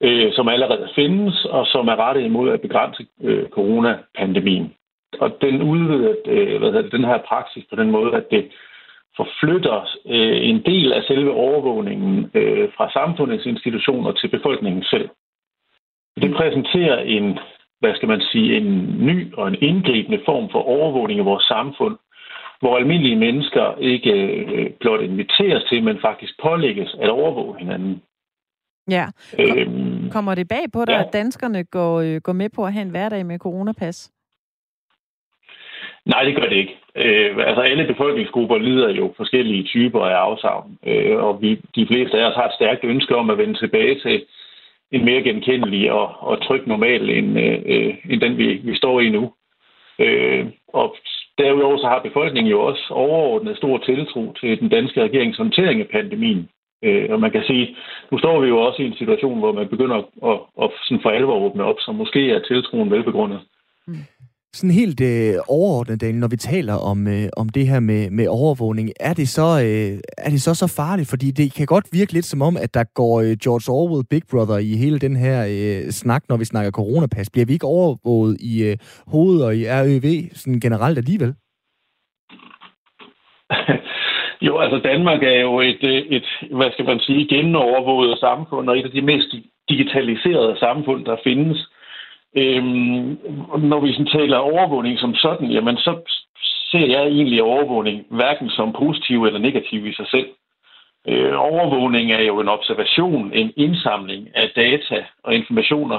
øh, som allerede findes, og som er rettet imod at begrænse coronapandemien og den udvider øh, hvad hedder det, den her praksis på den måde, at det forflytter øh, en del af selve overvågningen øh, fra samfundets institutioner til befolkningen selv. Det mm. præsenterer en, hvad skal man sige, en ny og en indgribende form for overvågning i vores samfund, hvor almindelige mennesker ikke øh, blot inviteres til, men faktisk pålægges at overvåge hinanden. Ja. Øhm, Kommer det bag på dig, ja. at danskerne går, øh, går med på at have en hverdag med coronapas? Nej, det gør det ikke. Øh, altså alle befolkningsgrupper lider jo forskellige typer af afsavn, øh, og vi, de fleste af os har et stærkt ønske om at vende tilbage til en mere genkendelig og, og tryg normal end, øh, end den, vi, vi står i nu. Øh, og derudover så har befolkningen jo også overordnet stor tiltro til den danske regerings håndtering af pandemien. Øh, og man kan sige, nu står vi jo også i en situation, hvor man begynder at, at, at sådan for alvor åbne op, så måske er tiltroen velbegrundet. Sådan helt øh, overordnet, Daniel, når vi taler om, øh, om det her med, med overvågning, er det, så, øh, er det så så farligt? Fordi det kan godt virke lidt som om, at der går øh, George Orwell Big Brother i hele den her øh, snak, når vi snakker coronapas. Bliver vi ikke overvåget i øh, hovedet og i RØV sådan generelt alligevel? jo, altså Danmark er jo et, øh, et hvad skal man sige, genovervåget samfund, og et af de mest digitaliserede samfund, der findes. Øhm, når vi sådan taler overvågning som sådan, jamen så ser jeg egentlig overvågning hverken som positiv eller negativ i sig selv. Øh, overvågning er jo en observation, en indsamling af data og informationer,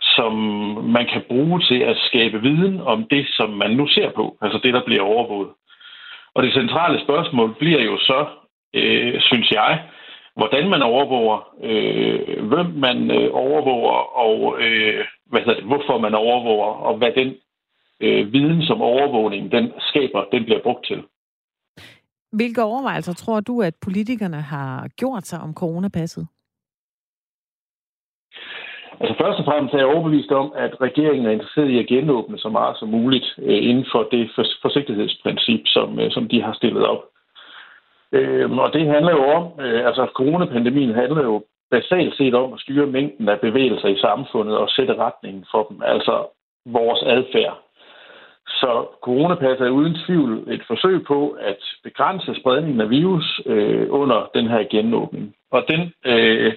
som man kan bruge til at skabe viden om det, som man nu ser på, altså det, der bliver overvåget. Og det centrale spørgsmål bliver jo så, øh, synes jeg, hvordan man overvåger, øh, hvem man øh, overvåger, og øh, hvad hedder det, hvorfor man overvåger, og hvad den øh, viden, som overvågning den skaber, den bliver brugt til. Hvilke overvejelser tror du, at politikerne har gjort sig om coronapasset? Altså først og fremmest er jeg overbevist om, at regeringen er interesseret i at genåbne så meget som muligt øh, inden for det forsigtighedsprincip, som, øh, som de har stillet op. Øh, og det handler jo om, øh, altså coronapandemien handler jo basalt set om at styre mængden af bevægelser i samfundet og sætte retningen for dem, altså vores adfærd. Så coronapasset er uden tvivl et forsøg på at begrænse spredningen af virus øh, under den her genåbning. Og den øh,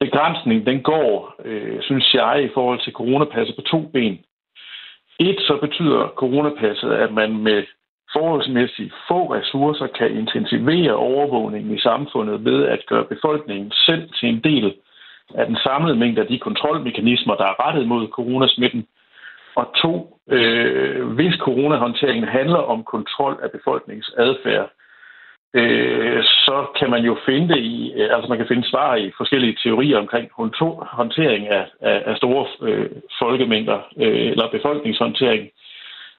begrænsning, den går, øh, synes jeg, i forhold til coronapasset på to ben. Et, så betyder coronapasset, at man med forholdsmæssigt få ressourcer kan intensivere overvågningen i samfundet ved at gøre befolkningen selv til en del af den samlede mængde af de kontrolmekanismer, der er rettet mod coronasmitten. Og to, øh, hvis coronahåndteringen handler om kontrol af befolkningens adfærd, øh, så kan man jo finde det i, øh, altså man kan finde svar i forskellige teorier omkring håndtering af, af, af store øh, folkemængder øh, eller befolkningshåndtering.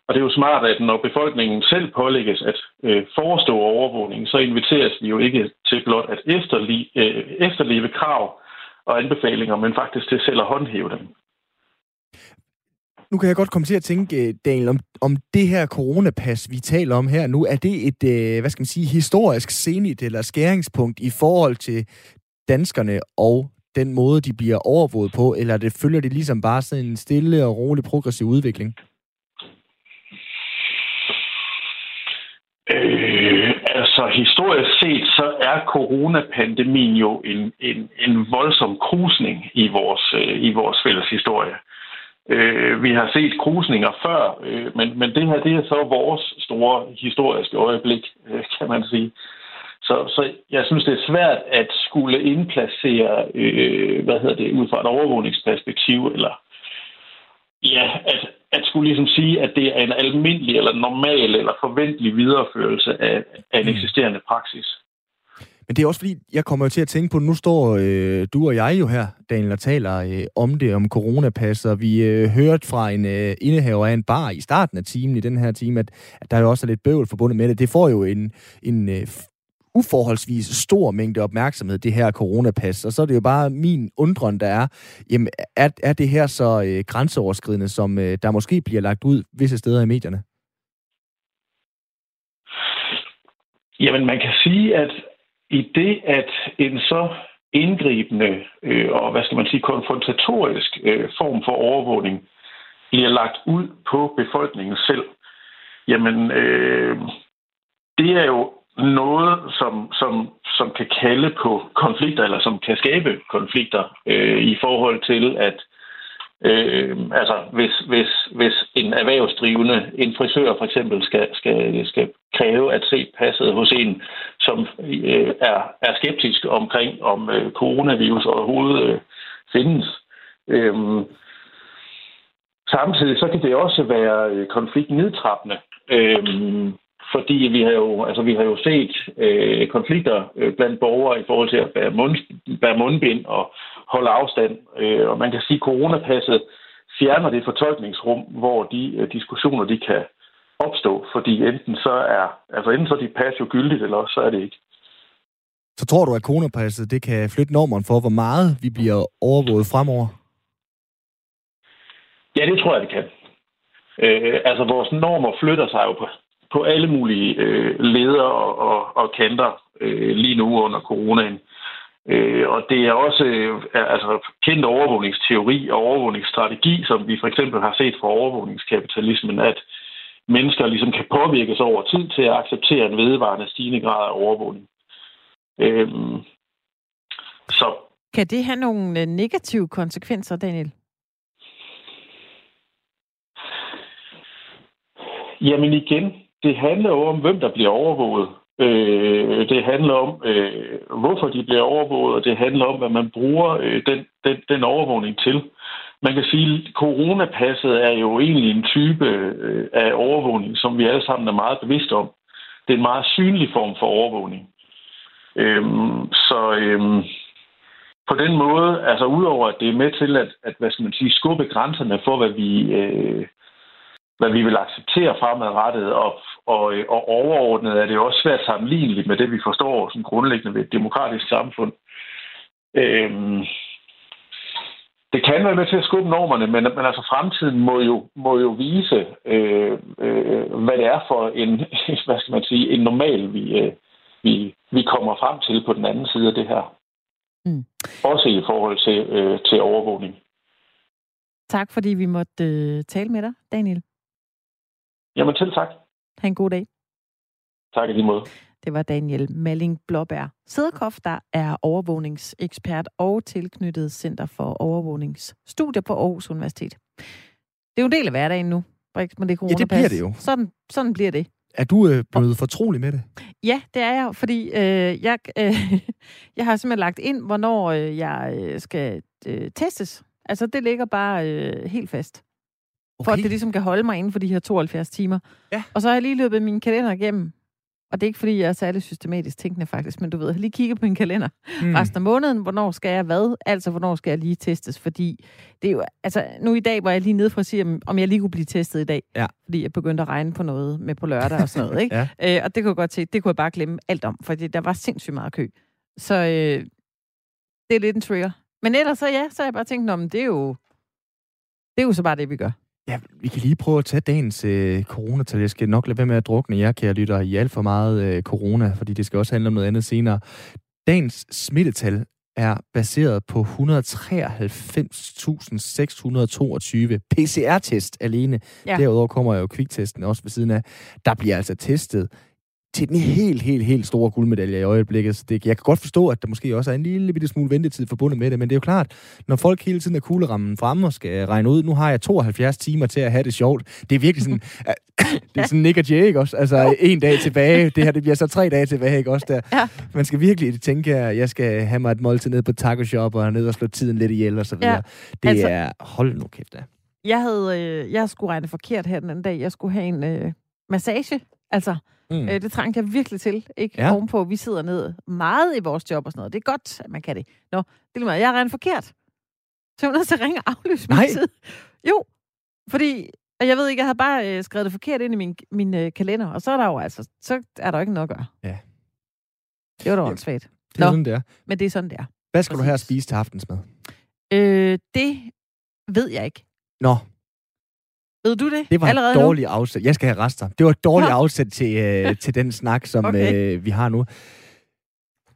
Og det er jo smart, at når befolkningen selv pålægges at øh, forestå overvågningen, så inviteres de jo ikke til blot at efterli, øh, efterleve krav og anbefalinger, men faktisk til selv at håndhæve dem. Nu kan jeg godt komme til at tænke, øh, Daniel, om, om det her coronapas, vi taler om her nu, er det et, øh, hvad skal man sige, historisk senigt eller skæringspunkt i forhold til danskerne og den måde, de bliver overvåget på, eller det følger det ligesom bare sådan en stille og rolig progressiv udvikling? Øh, altså historisk set, så er coronapandemien jo en, en, en voldsom krusning i vores, øh, i vores fælles historie. Øh, vi har set krusninger før, øh, men, men det her det er så vores store historiske øjeblik, øh, kan man sige. Så, så jeg synes, det er svært at skulle indplacere, øh, hvad hedder det, ud fra et overvågningsperspektiv, eller ja, at, at skulle ligesom sige, at det er en almindelig eller normal eller forventelig videreførelse af, af en mm. eksisterende praksis. Men det er også fordi, jeg kommer jo til at tænke på, nu står øh, du og jeg jo her, Daniel, og taler øh, om det, om coronapas, og vi øh, hørte fra en øh, indehaver af en bar i starten af timen, i den her time, at, at der jo også er lidt bøvl forbundet med det. Det får jo en, en øh, uforholdsvis stor mængde opmærksomhed, det her coronapas. Og så er det jo bare min undren, der er, jamen, er, er det her så øh, grænseoverskridende, som øh, der måske bliver lagt ud visse steder i medierne? Jamen, man kan sige, at i det, at en så indgribende øh, og, hvad skal man sige, konfrontatorisk øh, form for overvågning bliver lagt ud på befolkningen selv, jamen, øh, det er jo noget, som, som, som kan kalde på konflikter, eller som kan skabe konflikter øh, i forhold til, at øh, altså, hvis, hvis, hvis en erhvervsdrivende, en frisør for eksempel, skal, skal, skal kræve at se passet hos en, som øh, er, er skeptisk omkring, om øh, coronavirus overhovedet øh, findes. Øh, samtidig så kan det også være øh, konfliktnedtrappende. Øh, fordi vi har jo, altså, vi har jo set øh, konflikter øh, blandt borgere i forhold til at bære, mund, bære mundbind og holde afstand. Øh, og man kan sige, at coronapasset fjerner det fortolkningsrum, hvor de øh, diskussioner de kan opstå, fordi enten så er, altså enten så er de pas jo gyldigt, eller også så er det ikke. Så tror du, at coronapasset det kan flytte normerne for, hvor meget vi bliver overvåget fremover? Ja, det tror jeg, det kan. Øh, altså, vores normer flytter sig jo på, på alle mulige øh, ledere og, og, og kanter øh, lige nu under coronaen. Øh, og det er også øh, altså, kendt overvågningsteori og overvågningsstrategi, som vi for eksempel har set fra overvågningskapitalismen, at mennesker ligesom kan påvirkes over tid til at acceptere en vedvarende stigende grad af overvågning. Øh, så. Kan det have nogle øh, negative konsekvenser, Daniel? Jamen igen, det handler jo om, hvem der bliver overvåget. Øh, det handler om, øh, hvorfor de bliver overvåget, og det handler om, hvad man bruger øh, den, den, den overvågning til. Man kan sige, at coronapasset er jo egentlig en type øh, af overvågning, som vi alle sammen er meget bevidste om. Det er en meget synlig form for overvågning. Øh, så øh, på den måde, altså udover at det er med til at, at hvad skal man sige, skubbe grænserne for, hvad vi, øh, hvad vi vil acceptere fremadrettet, og og, og overordnet er det også svært sammenligneligt med det, vi forstår som grundlæggende ved et demokratisk samfund. Øhm, det kan være med til at skubbe normerne, men, men altså fremtiden må jo, må jo vise, øh, øh, hvad det er for en, hvad skal man sige, en normal, vi, øh, vi, vi kommer frem til på den anden side af det her. Mm. Også i forhold til, øh, til overvågning. Tak, fordi vi måtte øh, tale med dig, Daniel. Jamen, til tak. Ha' en god dag. Tak i lige måde. Det var Daniel Malling Blåbær Sædekoff, der er overvågningsekspert og tilknyttet Center for Overvågningsstudier på Aarhus Universitet. Det er jo en del af hverdagen nu, Brix, med det Ja, det bliver det jo. Sådan, sådan bliver det. Er du øh, blevet fortrolig med det? Ja, det er jeg, fordi øh, jeg, øh, jeg har simpelthen lagt ind, hvornår øh, jeg øh, skal øh, testes. Altså, det ligger bare øh, helt fast. Okay. For at det ligesom kan holde mig inden for de her 72 timer. Ja. Og så har jeg lige løbet min kalender igennem. og det er ikke, fordi jeg er særlig systematisk tænkende faktisk, men du ved, jeg har lige kigget på min kalender Mm. resten af måneden, hvornår skal jeg hvad, altså hvornår skal jeg lige testes, fordi det er jo, altså nu i dag var jeg lige nede for at sige, om- om jeg lige kunne blive testet i dag, Ja. fordi jeg begyndte at regne på noget med på lørdag og sådan noget, ikke? Ja. Øh, og det kunne jeg godt se, det kunne jeg bare glemme alt om, fordi der var sindssygt meget kø. Så øh, det er lidt en trigger. Men ellers så ja, så har jeg bare tænkt, "Nå, men det er jo, det er jo så bare det, vi gør. Ja, vi kan lige prøve at tage dagens øh, coronatal. Jeg skal nok lade være med at drukne jer, kære lytter, i alt for meget øh, corona, fordi det skal også handle om noget andet senere. Dagens smittetal er baseret på 193.622 PCR-test alene. Ja. Derudover kommer jo kviktesten også ved siden af. Der bliver altså testet til den helt, helt, helt store guldmedalje i øjeblikket. Så det, jeg kan godt forstå, at der måske også er en lille bitte smule ventetid forbundet med det, men det er jo klart, når folk hele tiden er kuglerammen fremme og skal regne ud, nu har jeg 72 timer til at have det sjovt. Det er virkelig sådan, det er sådan Nick og Jay, ikke også? Altså en dag tilbage, det her det bliver så tre dage tilbage, ikke også? Der. Ja. Man skal virkelig tænke, at jeg skal have mig et måltid ned på taco shop og ned og slå tiden lidt ihjel og så videre. Ja, Det altså- er, hold nu kæft da. Jeg havde, øh, jeg skulle regne forkert her den anden dag. Jeg skulle have en øh, massage. Altså, Mm. øh, det trængte jeg virkelig til. Ikke Ja. ovenpå, vi sidder ned meget i vores job og sådan noget. Det er godt, at man kan det. Nå, det er lige meget. Jeg regnet forkert. Så jeg var nødt til at ringe og aflyse min Nej. tid. Jo, fordi, og jeg ved ikke, jeg havde bare øh, skrevet det forkert ind i min, min øh, kalender, og så er der jo altså, så er der jo ikke noget at gøre. Ja. Det var da åndssvagt. Det er Nå. sådan, det er. Men det er sådan, det er. Hvad skal du have at Præcis. spise til aftensmad? Øh, det ved jeg ikke. Nå, Ved du det? Det var Allerede et dårligt afsæt. Jeg skal have rester. Det var et dårligt Nå. afsæt til, øh, til den snak, som Okay. øh, vi har nu.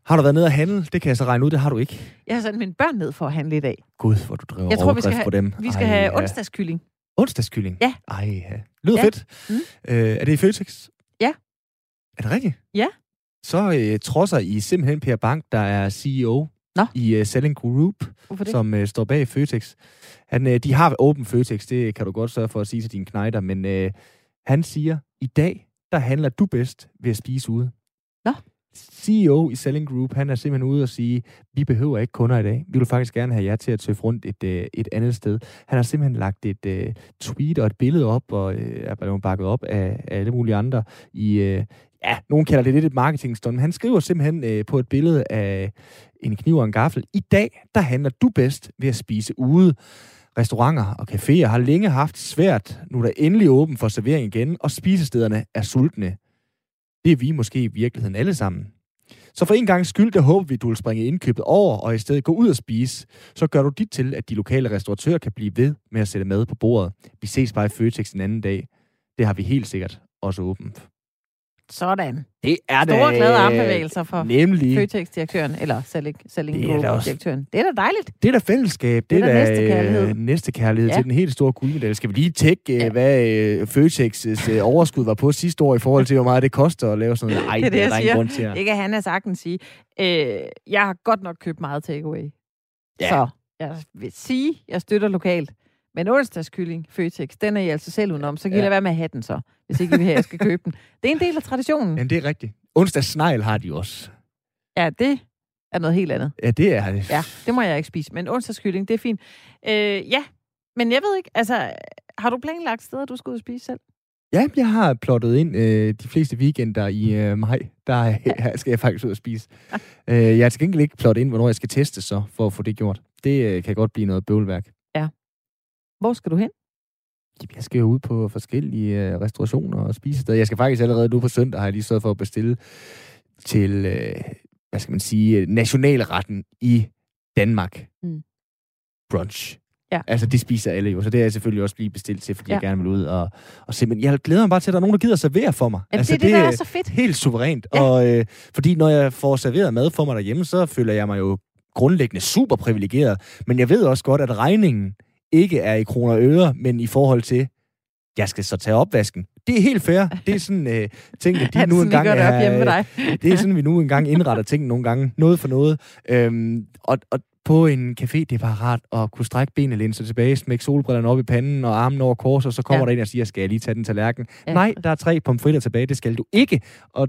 Har du været nede at handle? Det kan jeg så regne ud, det har du ikke. Jeg har sendt mine børn ned for at handle i dag. Gud, hvor du driver Jeg tror, vi skal rovdrift på dem. Vi skal Ej, have ja. onsdagskylling. Onsdagskylling? Ja. Ej, ja. Lyder Ja. fedt. Mm. Øh, er det i Føtex? Ja. Er det rigtigt? Ja. Så øh, trodser I simpelthen Per Bank, der er CEO Nå. i uh, Selling Group, som øh, står bag Føtex. Han, øh, de har åben Føtex, det kan du godt sørge for at sige til dine knejder, men øh, han siger, i dag, der handler du bedst ved at spise ude. Nå. CEO i Selling Group, han er simpelthen ude og sige, vi behøver ikke kunder i dag. Vi vil faktisk gerne have jer til at tøffe rundt et, øh, et andet sted. Han har simpelthen lagt et øh, tweet og et billede op, og øh, er blevet bakket op af, af alle mulige andre i, øh, ja, nogen kalder det lidt et marketingstunt, men han skriver simpelthen øh, på et billede af en kniv og en gaffel. I dag, der handler du bedst ved at spise ude. Restauranter og caféer har længe haft svært, nu der endelig åben for servering igen, og spisestederne er sultne. Det er vi måske i virkeligheden alle sammen. Så for en gang skyld, der håber vi, du vil springe indkøbet over, og i stedet gå ud og spise. Så gør du dit til, at de lokale restauratører kan blive ved med at sætte mad på bordet. Vi ses bare i Føtex en anden dag. Det har vi helt sikkert også åbent. Sådan. Det er Store glade armbevægelser for Nemlig. Føtex-direktøren, eller Selling, Selling Det er da. Det er da dejligt. Det er da fællesskab. Det er da da næstekærlighed. øh, næstekærlighed Ja. til den helt store guldmedalje. Skal vi lige tjekke, Ja. ja. hvad øh, Føtex' øh, overskud var på sidste år i forhold til, hvor meget det koster at lave sådan noget? Ej, Det er det, jeg der siger. til. Det kan han af sagtens sige. Øh, jeg har godt nok købt meget takeaway. Ja. Så jeg vil sige, jeg støtter lokalt. Men onsdagskylling, Føtex, den er I altså selv udenom. Så kan I Ja. lade være med at have den så, hvis ikke I vil have, at jeg skal købe den. Det er en del af traditionen. Jamen, det er rigtigt. Onsdags snegl har de også. Ja, det er noget helt andet. Ja, det er det. Ja, det må jeg ikke spise. Men onsdagskylling, det er fint. Øh, ja, men jeg ved ikke, altså, har du planlagt steder, du skal ud og spise selv? Ja, jeg har plottet ind øh, de fleste weekender i øh, maj. Der ja. skal jeg faktisk ud og spise. øh, jeg har til gengæld ikke plottet ind, hvornår jeg skal teste så, for at få det gjort. Det øh, kan godt blive noget bøvlværk. Hvor skal du hen? Jeg skal jo ud på forskellige øh, restaurationer og spisesteder. Jeg skal faktisk allerede nu på søndag, har jeg lige sørget for at bestille til, øh, hvad skal man sige, øh, nationalretten i Danmark. Mm. Brunch. Ja. Altså, det spiser alle jo, så det er jeg selvfølgelig også lige bestilt til, fordi Ja. jeg gerne vil ud og, og se. Men jeg glæder mig bare til, at der er nogen, der gider servere for mig. Jamen, altså, det er det, der er så fedt. helt suverænt. Ja. Og, øh, fordi når jeg får serveret mad for mig derhjemme, så føler jeg mig jo grundlæggende super privilegeret. Men jeg ved også godt, at regningen ikke er i kroner og øre, men i forhold til, jeg skal så tage opvasken. Det er helt fair. Det er sådan øh, ting, at de det nu engang er... dig? Det er sådan, vi nu engang indretter ting nogle gange. Noget for noget. Øhm, og, og på en café, det er bare rart at kunne strække benene lidt så tilbage, smække solbrillerne op i panden og armen over kors, og så kommer Ja. der en og siger, skal jeg lige tage den tallerken? Ja. Nej, der er tre pomfritter tilbage, det skal du ikke. Og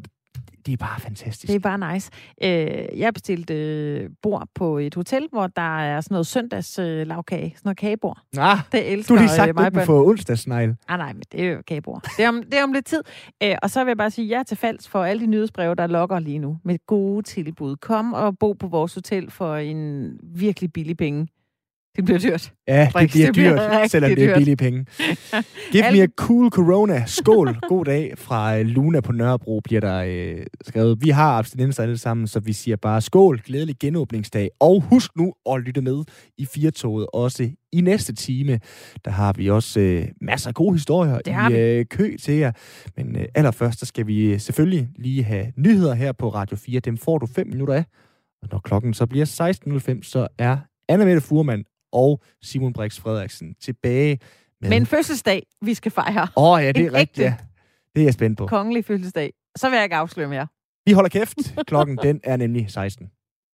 det er bare fantastisk. Det er bare nice. Øh, jeg bestilte øh, bord på et hotel, hvor der er sådan noget søndags øh, lavkage, sådan noget kagebord. Ah, Det elsker du har lige sagt, øh, du mig, må få onsdagsnegle. Ah, nej, men det er jo kagebord. Det er om, det er om lidt tid. Øh, og så vil jeg bare sige ja til falds for alle de nyhedsbreve, der lokker lige nu med gode tilbud. Kom og bo på vores hotel for en virkelig billig penge. Det bliver dyrt. Ja, det Brix, bliver det bliver dyrt, selvom det er dyrt. billige penge. Give me a cool corona. Skål. God dag fra øh, Luna på Nørrebro bliver der øh, skrevet. Vi har abstinenser alle sammen, så vi siger bare skål. Glædelig genåbningsdag. Og husk nu at lytte med i Firtoget også i næste time. Der har vi også øh, masser af gode historier Det i øh, kø til jer. Men øh, allerførst, så skal vi øh, selvfølgelig lige have nyheder her på Radio 4. Dem får du 5 minutter af. Og når klokken så bliver 16.05, så er Anna Mette Furman og Simon Brix Frederiksen tilbage med... Men fødselsdag, vi skal fejre. Åh oh, ja, det en er rigtigt, ja. Det er jeg spændt på. Kongelig fødselsdag. Så vil jeg ikke afsløre mere. Vi holder kæft. Klokken den er nemlig 16.